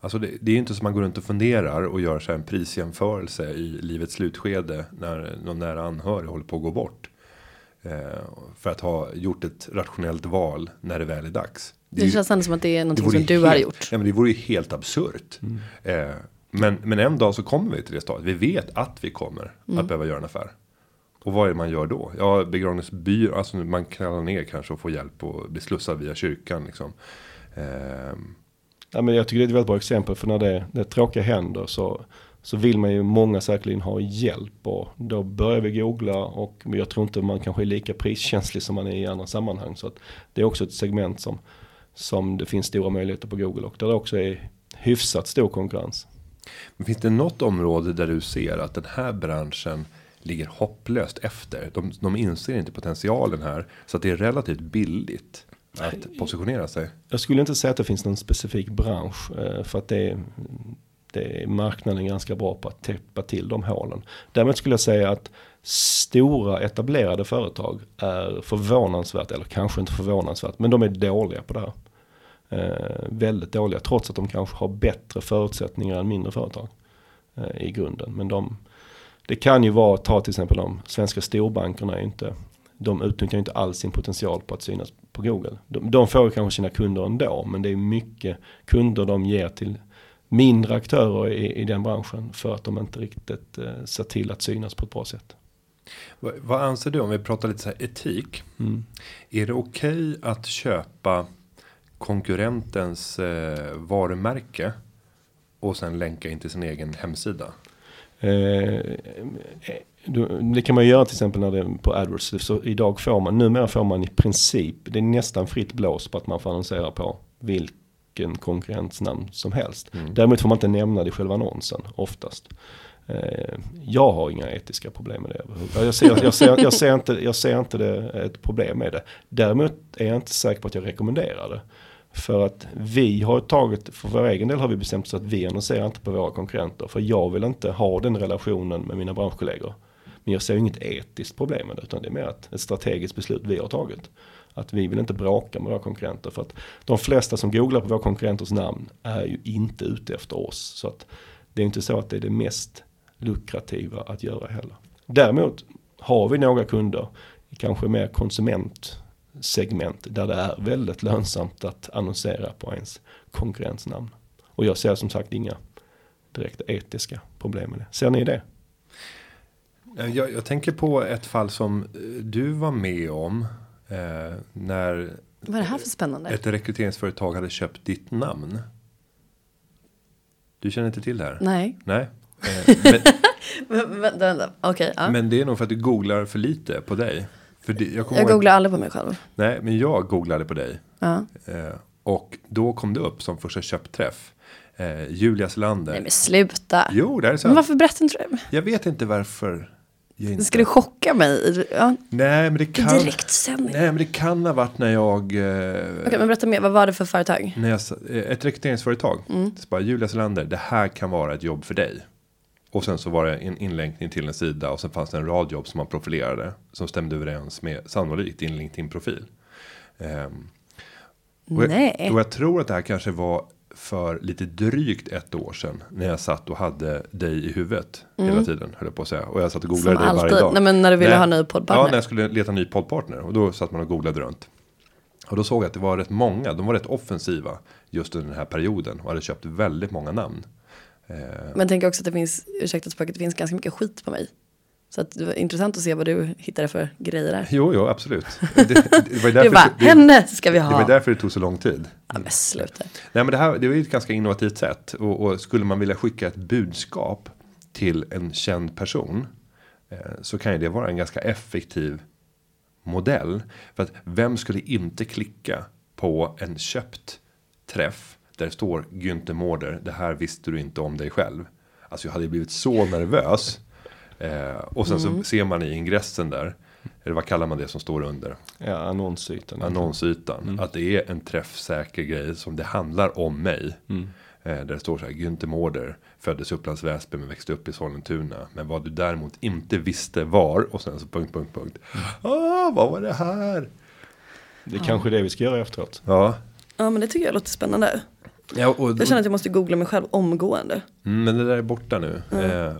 Alltså det, det är inte som man går runt och funderar och gör så här en prisjämförelse i livets slutskede när någon nära anhörig håller på att gå bort. Eh, för att ha gjort ett rationellt val när det väl är dags. Det, är ju- känns ändå som att det är någonting vore som ju du helt, har gjort. Ja, men det vore ju helt absurt. Eh, men, men en dag så kommer vi till det stadiet. Vi vet att vi kommer att behöva göra en affär. Och vad är det man gör då? Ja, begravningsbyrå. Alltså man kallar ner kanske och får hjälp och bli slussad via kyrkan. Liksom. Ehm, Ja, men jag tycker det är ett väldigt bra exempel för när det, det tråkiga händer så, så vill man ju många säkerligen ha hjälp och då börjar vi googla och jag tror inte man kanske är lika priskänslig som man är i andra sammanhang. Så att det är också ett segment som, som det finns stora möjligheter på Google och där det också är hyfsat stor konkurrens. Men finns det något område där du ser att den här branschen ligger hopplöst efter? De, de inser inte potentialen här så att det är relativt billigt att positionera sig. Jag skulle inte säga att det finns någon specifik bransch eh, för att det är, det är marknaden ganska bra på att täppa till de hålen. Däremot skulle jag säga att stora etablerade företag är förvånansvärt, eller kanske inte förvånansvärt, men de är dåliga på det här. Eh, väldigt dåliga, trots att de kanske har bättre förutsättningar än mindre företag eh, i grunden. Men de, det kan ju vara, ta till exempel de svenska storbankerna inte, de utnyttjar inte alls sin potential på att synas på Google. De, de får kanske sina kunder ändå, men det är mycket kunder de ger till mindre aktörer i, i den branschen för att de inte riktigt eh, ser till att synas på ett bra sätt. Vad, vad anser du om vi pratar lite så här etik? Mm. Är det okej att köpa konkurrentens eh, varumärke och sen länka in till sin egen hemsida? Eh, det kan man göra till exempel när det är på AdWords. Så idag får man, numera får man i princip, det är nästan fritt blås på att man får annonsera på vilken konkurrentsnamn som helst. Däremot får man inte nämna det i själva annonsen oftast. Eh, jag har inga etiska problem med det. Jag ser, jag, ser, jag, ser inte, jag ser inte det, ett problem med det. Däremot är jag inte säker på att jag rekommenderar det. För att vi har tagit, för vår egen del har vi bestämt oss att vi annonserar inte på våra konkurrenter. För jag vill inte ha den relationen med mina branschkollegor. Men jag ser inget etiskt problem med det. Utan det är mer ett, ett strategiskt beslut vi har tagit. Att vi vill inte bråka med våra konkurrenter. För att de flesta som googlar på våra konkurrenters namn är ju inte ute efter oss. Så att det är inte så att det är det mest lukrativa att göra heller. Däremot har vi några kunder, kanske mer konsument segment där det är väldigt lönsamt att annonsera på ens konkurrensnamn. Och jag ser som sagt inga direkta etiska problem med det. Ser ni det? Jag, jag tänker på ett fall som eh, du var med om. Eh, när Vad är det här för spännande? ett rekryteringsföretag hade köpt ditt namn. Du känner inte till det här? Nej. Nej. Eh, (laughs) men, Men- Vänta, vänta. Okej, ja. men det är nog för att du googlar för lite på dig. Det, jag, Jag googlar aldrig på mig själv. Nej, men jag googlade på dig. Ja. Eh, och då kom det upp som första köpträff. Eh, Julia Selander. Nej men sluta. Jo, det är Men sant. varför berättar inte du? Jag vet inte varför. Jag inte... Ska du chocka mig? Ja, Nej, men det kan. direktsändning. Nej, men det kan ha varit när jag. Eh, Okej, men berätta mer. Vad var det för företag? när jag, eh, ett rekryteringsföretag. Mm. Så bara, Julia Selander, det här kan vara ett jobb för dig. Och sen så var det en inlänkning till en sida och sen fanns det en rad jobb som man profilerade. Som stämde överens med sannolikt din LinkedIn-profil. Ehm, och jag, Nej. och jag tror att det här kanske var för lite drygt ett år sedan. När jag satt och hade dig i huvudet hela tiden. Höll jag på att säga. Och jag satt och googlade Mm. Som dig varje dag. Nej, men när du ville Nej. ha en ny Ja, poddpartner. när jag skulle leta ny poddpartner. Och då satt man och googlade runt. Och då såg jag att det var rätt många. De var rätt offensiva just under den här perioden. Och hade köpt väldigt många namn. Eh, Men tänk också att det finns, ursäkta språket, det finns ganska mycket skit på mig. Så att det var intressant att se vad du hittade för grejer där. jo, jo, absolut. (laughs) Det, det, var Du därför, bara, det, henne ska vi det var ha. därför det tog så lång tid. Ja men sluta. Nej men det här det var ju ett ganska innovativt sätt. Och, och skulle man vilja skicka ett budskap till en känd person. Eh, så kan ju det vara en ganska effektiv modell. För att vem skulle inte klicka på en köpt träff. Där det står Günther Mårder. Det här visste du inte om dig själv. Alltså jag hade blivit så nervös. Eh, och sen så ser man i ingressen där. Eller vad kallar man det som står under? Ja, annonsytan. annonsytan. Att det är en träffsäker grej som det handlar om mig. Eh, där det står så här, Günther Mårder föddes i Upplands Väsby men växte upp i Sollentuna. Men vad du däremot inte visste var, och sen så punkt, punkt, punkt. Ah, vad var det här? Det är kanske det vi ska göra efteråt. Ja. Ja men det tycker jag låter spännande. Ja och, Jag känner att jag måste googla mig själv omgående. Mm, men det där är borta nu. Eh,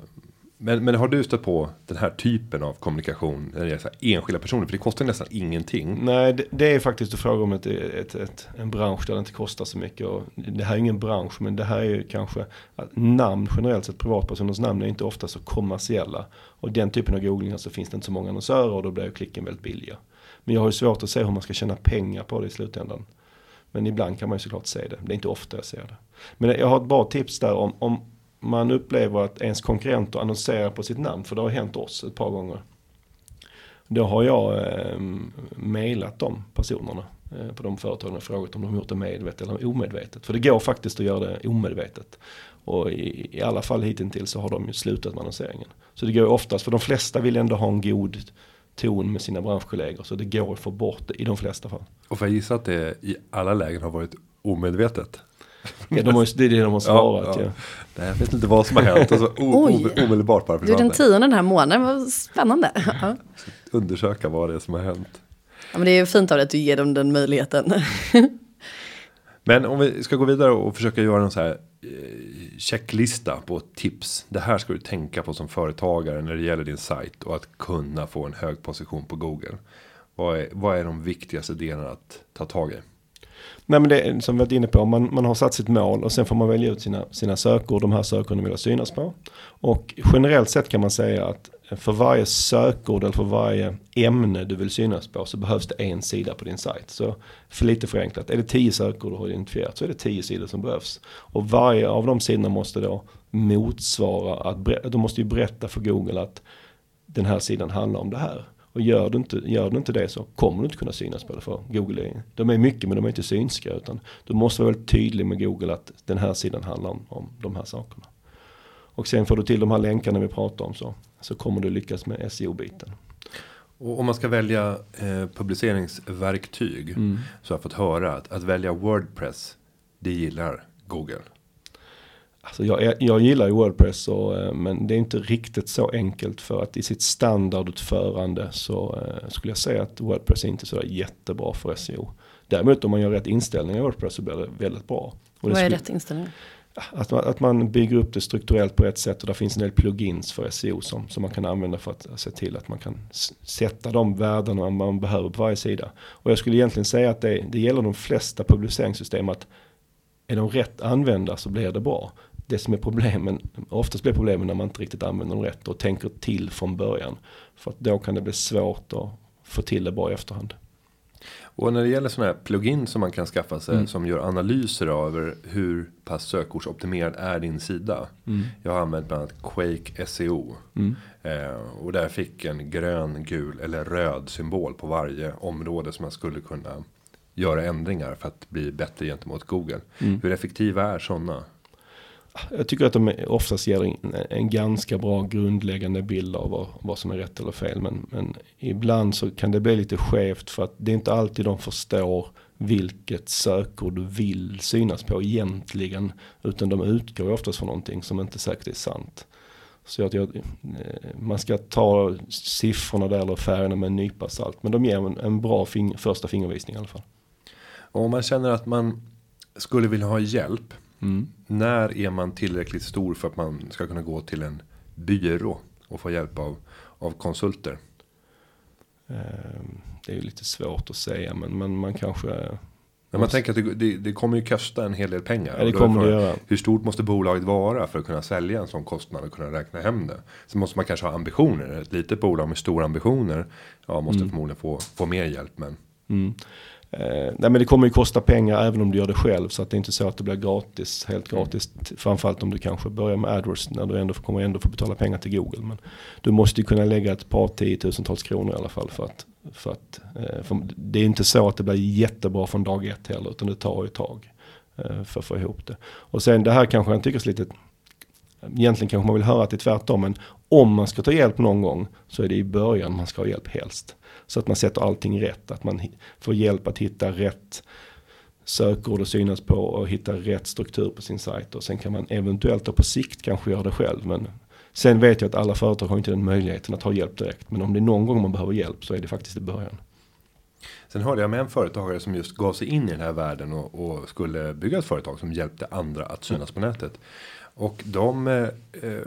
men, men har du stött på den här typen av kommunikation när det är så här enskilda personer? För det kostar nästan ingenting. Nej, det, det är faktiskt att fråga om ett, ett, ett, en bransch där det inte kostar så mycket. Och det här är ingen bransch, men det här är ju kanske att namn generellt sett, privatpersoners namn är inte ofta så kommersiella. Och den typen av googlingar så finns det inte så många annonsörer och då blir klicken väldigt billiga. Men jag har ju svårt att se hur man ska tjäna pengar på det i slutändan. Men ibland kan man ju såklart se det. Det är inte ofta jag ser det. Men jag har ett bra tips där om, om man upplever att ens konkurrenter annonserar på sitt namn. För det har hänt oss ett par gånger. Då har jag eh, mejlat de personerna eh, på de företagen och frågat om de har gjort det medvetet eller omedvetet. För det går faktiskt att göra det omedvetet. Och i, i alla fall hittills så har de ju slutat med annonseringen. Så det går ju oftast, för de flesta vill ändå ha en god ton med sina branschkollegor. Så det går att få bort det i de flesta fall. Och får jag gissa att det i alla lägen har varit omedvetet? Ja, de har, det är det de har svarat. Ja, Nej, jag vet inte vad som har hänt. Och så (laughs) o- Oj. ome- omedelbart bara Du är den försvann tionde den här månaden, vad spännande. (laughs) Ja. Undersöka vad det är som har hänt. Ja, men det är ju fint av dig att du ger dem den möjligheten. (laughs) Men om vi ska gå vidare och försöka göra en så här Eh, checklista på tips. Det här ska du tänka på som företagare när det gäller din sajt och att kunna få en hög position på Google. Vad är, vad är de viktigaste delarna att ta tag i? Nej men det är som vi varit inne på, man, man har satt sitt mål och sen får man välja ut sina, sina sökord, de här sökorden vill synas på. Och generellt sett kan man säga att för varje sökord eller för varje ämne du vill synas på så behövs det en sida på din sajt. Så för lite förenklat, är det tio sökord du har identifierat så är det tio sidor som behövs. Och varje av de sidorna måste då motsvara, att de måste ju berätta för Google att den här sidan handlar om det här. Och gör du, inte, gör du inte det så kommer du inte kunna synas på det för Google. Är, de är mycket men de är inte synska utan du måste vara väldigt tydlig med Google att den här sidan handlar om, om de här sakerna. Och sen får du till de här länkarna vi pratar om så, så kommer du lyckas med SEO-biten. Och om man ska välja eh, publiceringsverktyg Mm. så har jag fått höra att, att välja Wordpress det gillar Google. Alltså jag, jag gillar ju Wordpress och, eh, men det är inte riktigt så enkelt för att i sitt standardutförande så eh, skulle jag säga att Wordpress är inte så där jättebra för SEO. Däremot om man gör rätt inställningar i Wordpress så blir det väldigt bra. Och det Vad är skulle- rätt inställning? Att man, att man bygger upp det strukturellt på rätt sätt och där finns en del plugins för SEO som, som man kan använda för att se till att man kan sätta de värdena man behöver på varje sida. Och jag skulle egentligen säga att det, det gäller de flesta publiceringssystem att är de rätt använda så blir det bra. Det som är problemen, oftast blir problemen när man inte riktigt använder dem rätt och tänker till från början. För att då kan det bli svårt att få till det bra i efterhand. Och när det gäller sådana här plugin som man kan skaffa sig mm. som gör analyser över hur pass sökordsoptimerad är din sida. Mm. Jag har använt bland annat Quake SEO. Mm. Eh, och där fick en grön, gul eller röd symbol på varje område som man skulle kunna göra ändringar för att bli bättre gentemot Google. Mm. Hur effektiva är sådana? Jag tycker att de oftast ger en, en ganska bra grundläggande bild av vad, vad som är rätt eller fel. Men, men, ibland så kan det bli lite skevt för att det är inte alltid de förstår vilket sökord du vill synas på egentligen. Utan de utgår oftast från någonting som inte säkert är sant. Så att jag, eh, man ska ta siffrorna där eller färgerna med en nypa salt. Men de ger en, en bra fing, första fingervisning i alla fall. Och om man känner att man skulle vilja ha hjälp. Mm. När är man tillräckligt stor för att man ska kunna gå till en byrå och få hjälp av, av konsulter? Ehm, det är ju lite svårt att säga men, men man kanske men man tänker att det, det, det, kommer ju kosta en hel del pengar. Ja, det kommer det göra. Hur stort måste bolaget vara för att kunna sälja en sån kostnad och kunna räkna hem det? Så måste man kanske ha ambitioner. Ett litet bolag med stora ambitioner. Ja, måste mm. förmodligen få, få mer hjälp. Men. Mm. Eh, nej men det kommer ju kosta pengar även om du gör det själv. Så att det är inte så att det blir gratis, helt mm. gratis. Framförallt om du kanske börjar med AdWords när du ändå kommer ändå få betala pengar till Google. Men du måste ju kunna lägga ett par tiotusentals kronor i alla fall. För att, för att eh, för det är inte så att det blir jättebra från dag ett heller. Utan det tar ju ett tag eh, för att få ihop det. Och sen det här kanske jag tycker är lite Egentligen kanske man vill höra att det är tvärtom. Men om man ska ta hjälp någon gång så är det i början man ska ha hjälp helst. Så att man sätter allting rätt. Att man får hjälp att hitta rätt sökord att synas på och hitta rätt struktur på sin sajt. Och sen kan man eventuellt då på sikt kanske göra det själv. Men sen vet jag att alla företag har inte den möjligheten att ha hjälp direkt. Men om det är någon gång man behöver hjälp så är det faktiskt i början. Sen hörde jag med en företagare som just gav sig in i den här världen och, och skulle bygga ett företag som hjälpte andra att synas på nätet. Och de eh,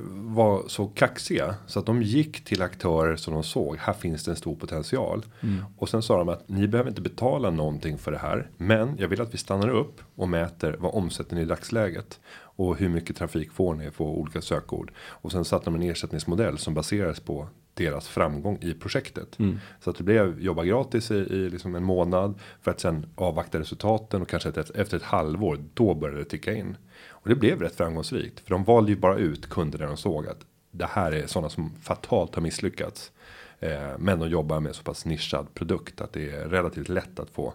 var så kaxiga så att de gick till aktörer som de såg. Här finns det en stor potential. Mm. Och sen sa de att ni behöver inte betala någonting för det här. Men jag vill att vi stannar upp och mäter vad omsätter ni i dagsläget. Och hur mycket trafik får ni på olika sökord. Och sen satte de en ersättningsmodell som baseras på deras framgång i projektet. Mm. Så att det blev jobba gratis i, i liksom en månad. För att sen avvakta resultaten och kanske ett, efter ett halvår då började det ticka in. Och det blev rätt framgångsrikt. För de valde ju bara ut kunder där de såg att det här är sådana som fatalt har misslyckats. Eh, men de jobbar med så pass nischad produkt att det är relativt lätt att få.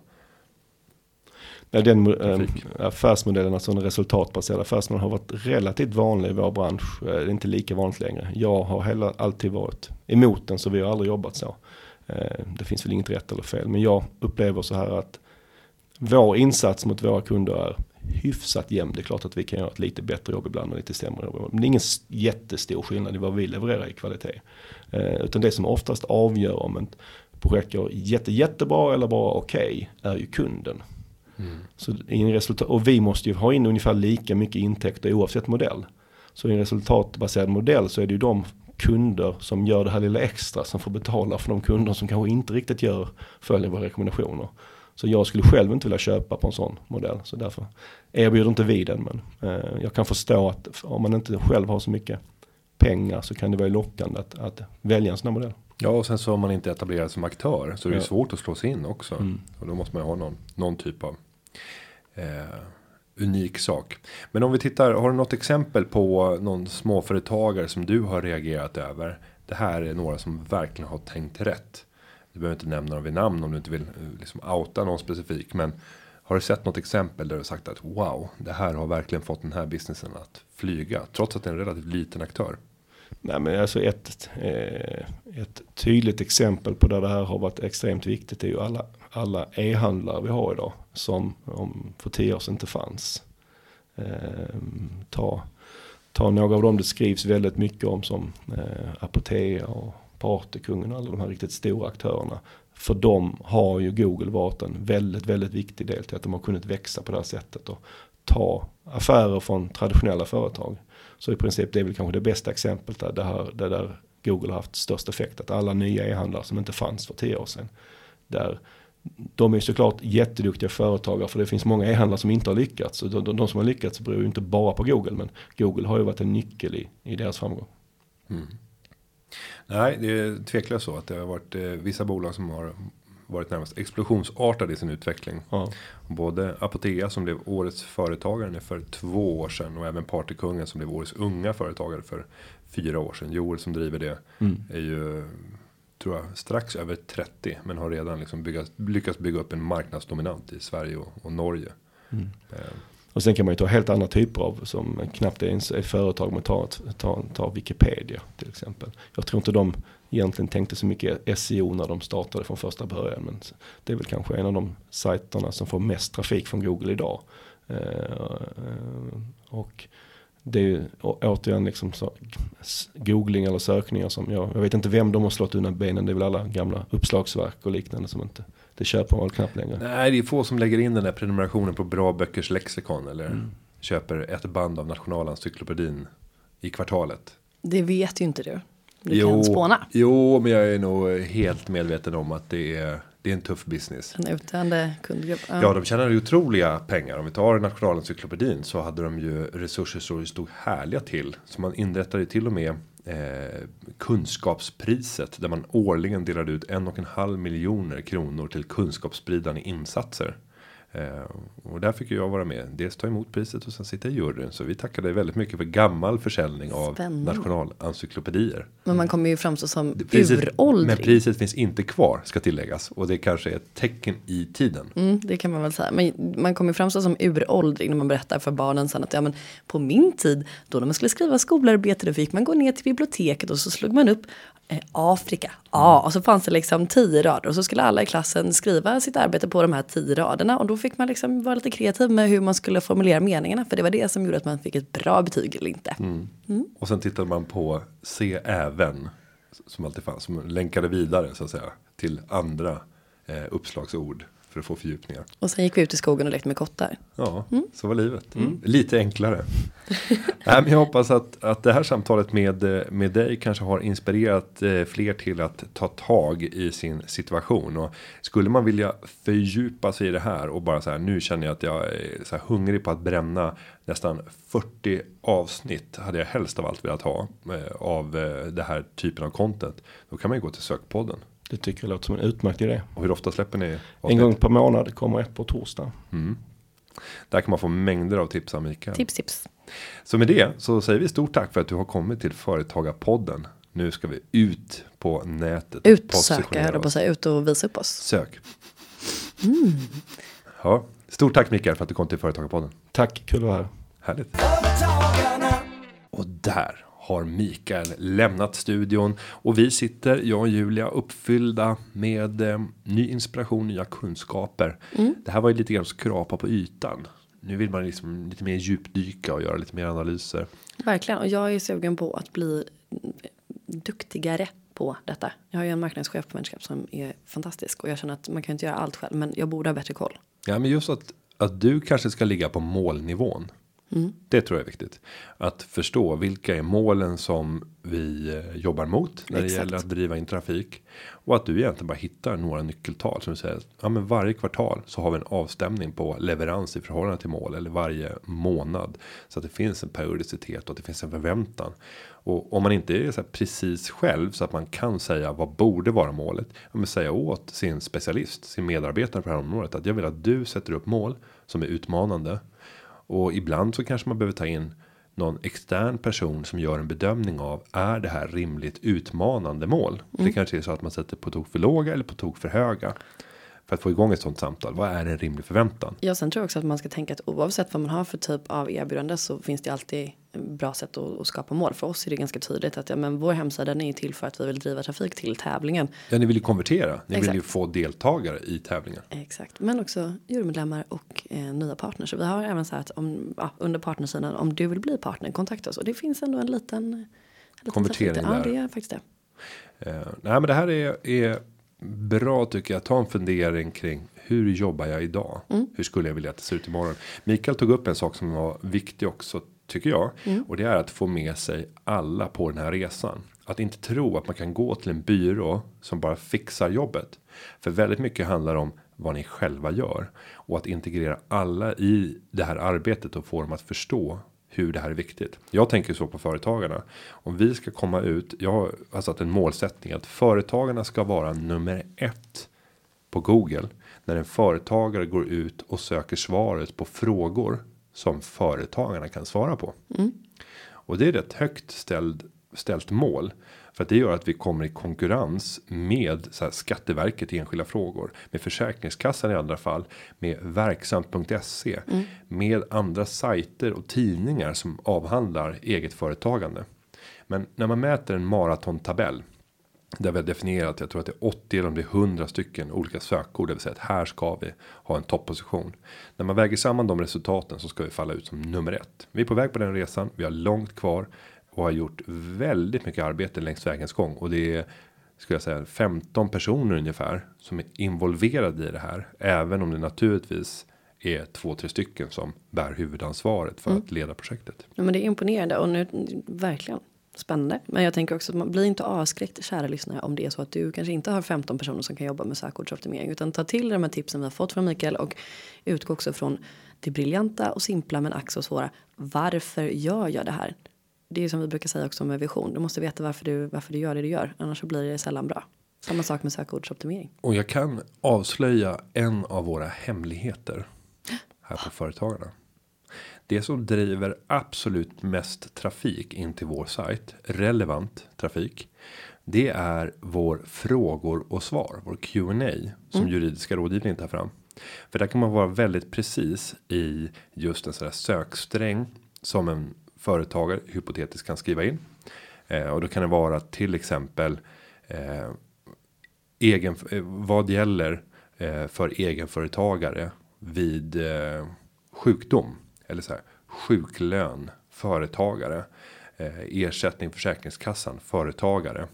Ja, den äh, affärsmodellen, alltså en resultatbaserad affärsmodell har varit relativt vanlig i vår bransch. Eh, det är inte lika vanligt längre. Jag har heller alltid varit emot den så vi har aldrig jobbat så. Eh, det finns väl inget rätt eller fel. Men jag upplever så här att vår insats mot våra kunder är hyfsat jämn. Det är klart att vi kan göra ett lite bättre jobb ibland och lite sämre jobb. Men det är ingen jättestor skillnad i vad vi levererar i kvalitet. Eh, utan det som oftast avgör om ett projekt går jätte, jättebra eller bara okej okay, är ju kunden. Mm. Så in resultat, och vi måste ju ha in ungefär lika mycket intäkter oavsett modell. Så i en resultatbaserad modell så är det ju de kunder som gör det här lilla extra som får betala för de kunder som kanske inte riktigt gör följer våra rekommendationer. Så jag skulle själv inte vilja köpa på en sån modell. Så därför erbjuder inte vi den. Men eh, jag kan förstå att om man inte själv har så mycket pengar så kan det vara lockande att, att välja en sån här modell. Ja och sen så har man inte etablerat som aktör så det är ja. svårt att slå sig in också. Mm. Och då måste man ha någon, någon typ av eh, unik sak. Men om vi tittar, har du något exempel på någon småföretagare som du har reagerat över? Det här är några som verkligen har tänkt rätt. Du behöver inte nämna dem vid namn om du inte vill eh, liksom outa någon specifik. Men har du sett något exempel där du sagt att wow, det här har verkligen fått den här businessen att flyga. Trots att det är en relativt liten aktör. Nej men alltså ett, eh, ett tydligt exempel på där det här har varit extremt viktigt är ju alla, alla e-handlare vi har idag. Som om för tio år sedan inte fanns. Eh, ta, ta några av dem det skrivs väldigt mycket om som eh, Apotea och Partykungen och alla de här riktigt stora aktörerna. För dem har ju Google varit en väldigt, väldigt viktig del till att de har kunnat växa på det här sättet och ta affärer från traditionella företag. Så i princip det är väl kanske det bästa exemplet där, det här, där, där Google har haft störst effekt. Att alla nya e-handlare som inte fanns för tio år sedan. Där de är såklart jätteduktiga företagare för det finns många e-handlare som inte har lyckats. Och de, de, de som har lyckats beror ju inte bara på Google men Google har ju varit en nyckel i, i deras framgång. Mm. Nej, det är tveklöst så att det har varit eh, vissa bolag som har varit närmast explosionsartad i sin utveckling. Ja. Både Apotea som blev årets företagare för två år sedan och även Partykungen som blev årets unga företagare för fyra år sedan. Joel som driver det Mm. är ju tror jag strax över 30 men har redan liksom bygga, lyckats bygga upp en marknadsdominant i Sverige och, och Norge. Mm. Eh, och sen kan man ju ta helt andra typer av som knappt ens är företag. Men ta, ta, ta Wikipedia till exempel. Jag tror inte de egentligen tänkte så mycket SEO när de startade från första början. Men det är väl kanske en av de sajterna som får mest trafik från Google idag. Eh, eh, och det är ju återigen liksom så, googling eller sökningar som jag, jag vet inte vem de har slått undan benen. Det är väl alla gamla uppslagsverk och liknande som inte, det köper man knappt längre. Nej, det är få som lägger in den där prenumerationen på bra böckers lexikon eller Mm. köper ett band av Nationalencyklopedin i kvartalet. Det vet ju inte du. Du kan spåna. Jo, men jag är nog helt medveten om att det är, det är en tuff business. En utdöende kundgrupp. Ja. Ja, de tjänar otroliga pengar. Om vi tar Nationalencyklopedin så hade de ju resurser så det stod härliga till. Så man inrättade till och med eh, kunskapspriset där man årligen delade ut en och en halv miljoner kronor till kunskapsspridande insatser. Eh, och där fick jag vara med. Dels ta emot priset och sen sitta i juryn. Så vi tackade väldigt mycket för gammal försäljning av Spännande. nationalencyklopedier. Men man kommer ju framstå som Priset, uråldrig. men priset finns inte kvar ska tilläggas. Och det kanske är ett tecken i tiden. Mm, det kan man väl säga. Men man kommer ju framstå som uråldrig när man berättar för barnen sen att ja, men på min tid, då när man skulle skriva skolarbete, då fick man gå ner till biblioteket och så slog man upp Afrika. Ja, och så fanns det liksom tio rader och så skulle alla i klassen skriva sitt arbete på de här tio raderna och då fick man liksom vara lite kreativ med hur man skulle formulera meningarna för det var det som gjorde att man fick ett bra betyg eller inte. Och sen tittade man på se även. Som alltid fanns. Som länkade vidare så att säga. Till andra eh, uppslagsord. För att få fördjupningar. Och sen gick vi ut i skogen och lekte med kottar. Ja, så var livet. Lite enklare. (laughs) Nej, men jag hoppas att, att det här samtalet med, med dig kanske har inspirerat eh, fler till att ta tag i sin situation. Och skulle man vilja fördjupa sig i det här och bara så här nu känner jag att jag är så hungrig på att bränna nästan 40 avsnitt hade jag helst av allt velat ha eh, av eh, det här typen av content. Då kan man ju gå till sökpodden. Det tycker jag låter som en utmärkt idé. Och hur ofta släpper ni En avsnitt? gång per månad kommer ett på torsdag. Mm. Där kan man få mängder av tips av Mikael. Tips, tips. Så med det så säger vi stort tack för att du har kommit till Företagarpodden. Nu ska vi ut på nätet. Utsöka, jag på att säga. Ut och visa upp oss. Sök. Mm. Ja, stort tack Mikael för att du kom till Företagarpodden. Tack, kul att vara här. Härligt. Och där har Mikael lämnat studion. Och vi sitter, jag och Julia, uppfyllda med eh, ny inspiration, nya kunskaper. Mm. Det här var ju lite grann skrapa på ytan. Nu vill man liksom lite mer djupdyka och göra lite mer analyser. Verkligen, och jag är sugen på att bli duktigare på detta. Jag har ju en marknadschef på Venskap som är fantastisk och jag känner att man kan inte göra allt själv men jag borde ha bättre koll. Ja, men just att, att du kanske ska ligga på målnivån. Det tror jag är viktigt. Att förstå vilka är målen som vi eh, jobbar mot när det Exakt. gäller att driva in trafik. Och att du egentligen bara hittar några nyckeltal som du säger. Ja, men varje kvartal så har vi en avstämning på leverans i förhållande till mål eller varje månad. Så att det finns en periodicitet och att det finns en förväntan. Och om man inte är så här precis själv så att man kan säga vad borde vara målet. Ja, men säga åt sin specialist, sin medarbetare på det här området att jag vill att du sätter upp mål som är utmanande. Och ibland så kanske man behöver ta in någon extern person som gör en bedömning av är det här rimligt utmanande mål? Det kanske är så att man sätter på tok för låga eller på tok för höga. För att få igång ett sånt samtal. Vad är en rimlig förväntan? Ja, sen tror jag också att man ska tänka att oavsett vad man har för typ av erbjudande så finns det alltid bra sätt att, att skapa mål. För oss är det ganska tydligt att ja, men vår hemsida är ju till för att vi vill driva trafik till tävlingen. Ja, ni vill ju konvertera. Ni vill ju Exakt. få deltagare i tävlingen. Exakt, men också jurymedlemmar och eh, nya partners. Så vi har även så här att om, ja, under partnersidan, om du vill bli partner, kontakta oss. Och det finns ändå en liten, en liten Konvertering trafik Ja, där. det är faktiskt det. Eh, nej, men det här är, är bra tycker jag. Ta en fundering kring hur jobbar jag idag? Hur skulle jag vilja att det ser ut imorgon? Mikael tog upp en sak som var viktig också tycker jag och det är att få med sig alla på den här resan. Att inte tro att man kan gå till en byrå som bara fixar jobbet. För väldigt mycket handlar om vad ni själva gör och att integrera alla i det här arbetet och få dem att förstå hur det här är viktigt. Jag tänker så på företagarna. Om vi ska komma ut. Jag har satt en målsättning att företagarna ska vara nummer ett på Google när en företagare går ut och söker svaret på frågor som företagarna kan svara på. Och det är ett högt ställd, ställt mål. För att det gör att vi kommer i konkurrens med så här, Skatteverket i enskilda frågor. Med Försäkringskassan i andra fall. Med verksamt.se. Med andra sajter och tidningar som avhandlar eget företagande. Men när man mäter en maratontabell. Där vi har definierat, jag tror att det är 80 eller om det är 100 stycken olika sökord. Det vill säga att här ska vi ha en topposition. När man väger samman de resultaten så ska vi falla ut som nummer ett. Vi är på väg på den resan. Vi har långt kvar. Och har gjort väldigt mycket arbete längs vägens gång. Och det är skulle jag säga 15 personer ungefär som är involverade i det här. Även om det naturligtvis är två, tre stycken som bär huvudansvaret för att leda projektet. Ja, men det är imponerande och nu verkligen spännande. Men jag tänker också att man blir inte avskräckt kära lyssnare om det är så att du kanske inte har 15 personer som kan jobba med sökordsoptimering utan ta till de här tipsen vi har fått från Mikael och utgå också från det briljanta och simpla men ack så svåra. Varför gör jag det här? Det är som vi brukar säga också med vision. Du måste veta varför du varför du gör det du gör, annars så blir det sällan bra. Samma sak med sökordsoptimering. Och jag kan avslöja en av våra hemligheter. Här på Företagarna. Det som driver absolut mest trafik in till vår sajt. Relevant trafik. Det är vår frågor och svar. Vår Q&A Som juridiska rådgivning tar fram. För där kan man vara väldigt precis i just en sån här söksträng. Som en företagare hypotetiskt kan skriva in. Eh, och då kan det vara till exempel. Eh, egen, eh, vad gäller eh, för egenföretagare vid eh, sjukdom eller så här sjuklön företagare eh, ersättning försäkringskassan företagare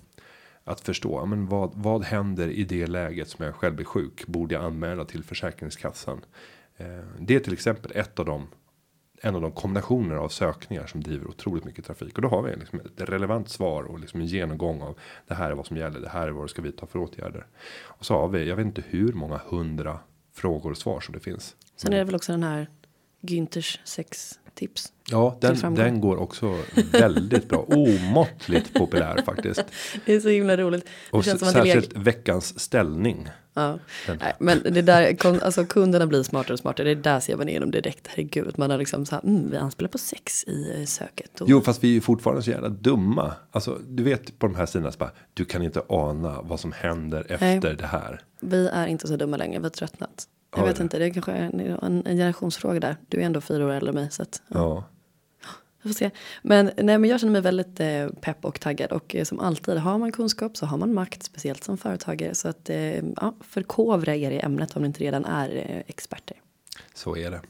att förstå ja, men vad vad händer i det läget som jag själv blir sjuk borde jag anmäla till försäkringskassan eh, det är till exempel ett av de en av de kombinationer av sökningar som driver otroligt mycket trafik och då har vi liksom ett relevant svar och liksom en genomgång av det här är vad som gäller. Det här är vad det ska vi ta för åtgärder och så har vi. Jag vet inte hur många hundra frågor och svar som det finns. Sen är det väl också den här Günthers sex tips. Ja, den, den går också väldigt bra. Omåttligt populär (laughs) faktiskt. Det är så himla roligt. Det Och särskilt veckans ställning. Ja. Nej, men det där, alltså kunderna blir smartare och smartare. Det där ser man igenom direkt. Herregud, man har liksom så här, mm, vi anspelar på sex i eh, söket. Och, Jo, fast vi är ju fortfarande så jävla dumma. Alltså, du vet på de här sidorna så bara, du kan inte ana vad som händer efter det här. Vi är inte så dumma längre, vi har tröttnat. Jag vet det? inte, det är kanske en, en, en generationsfråga där. Du är ändå fyra år äldre än mig. Så att, ja. Ja. Vi får se. Men, nej, men jag känner mig väldigt eh, pepp och taggad. Och eh, som alltid, har man kunskap så har man makt. Speciellt som företagare. Så att eh, ja, förkovra er i ämnet om ni inte redan är eh, experter. Så är det.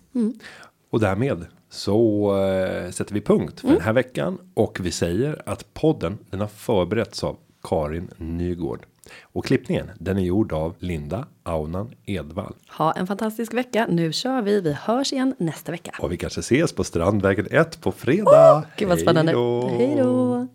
Och därmed så eh, sätter vi punkt för den här veckan. Och vi säger att podden den har förberetts av Karin Nygård. Och klippningen den är gjord av Linda Aunan Edvall. Ha en fantastisk vecka. Nu kör vi. Vi hörs igen nästa vecka. Och vi kanske ses på Strandvägen 1 på fredag. Gud vad spännande. Hej då.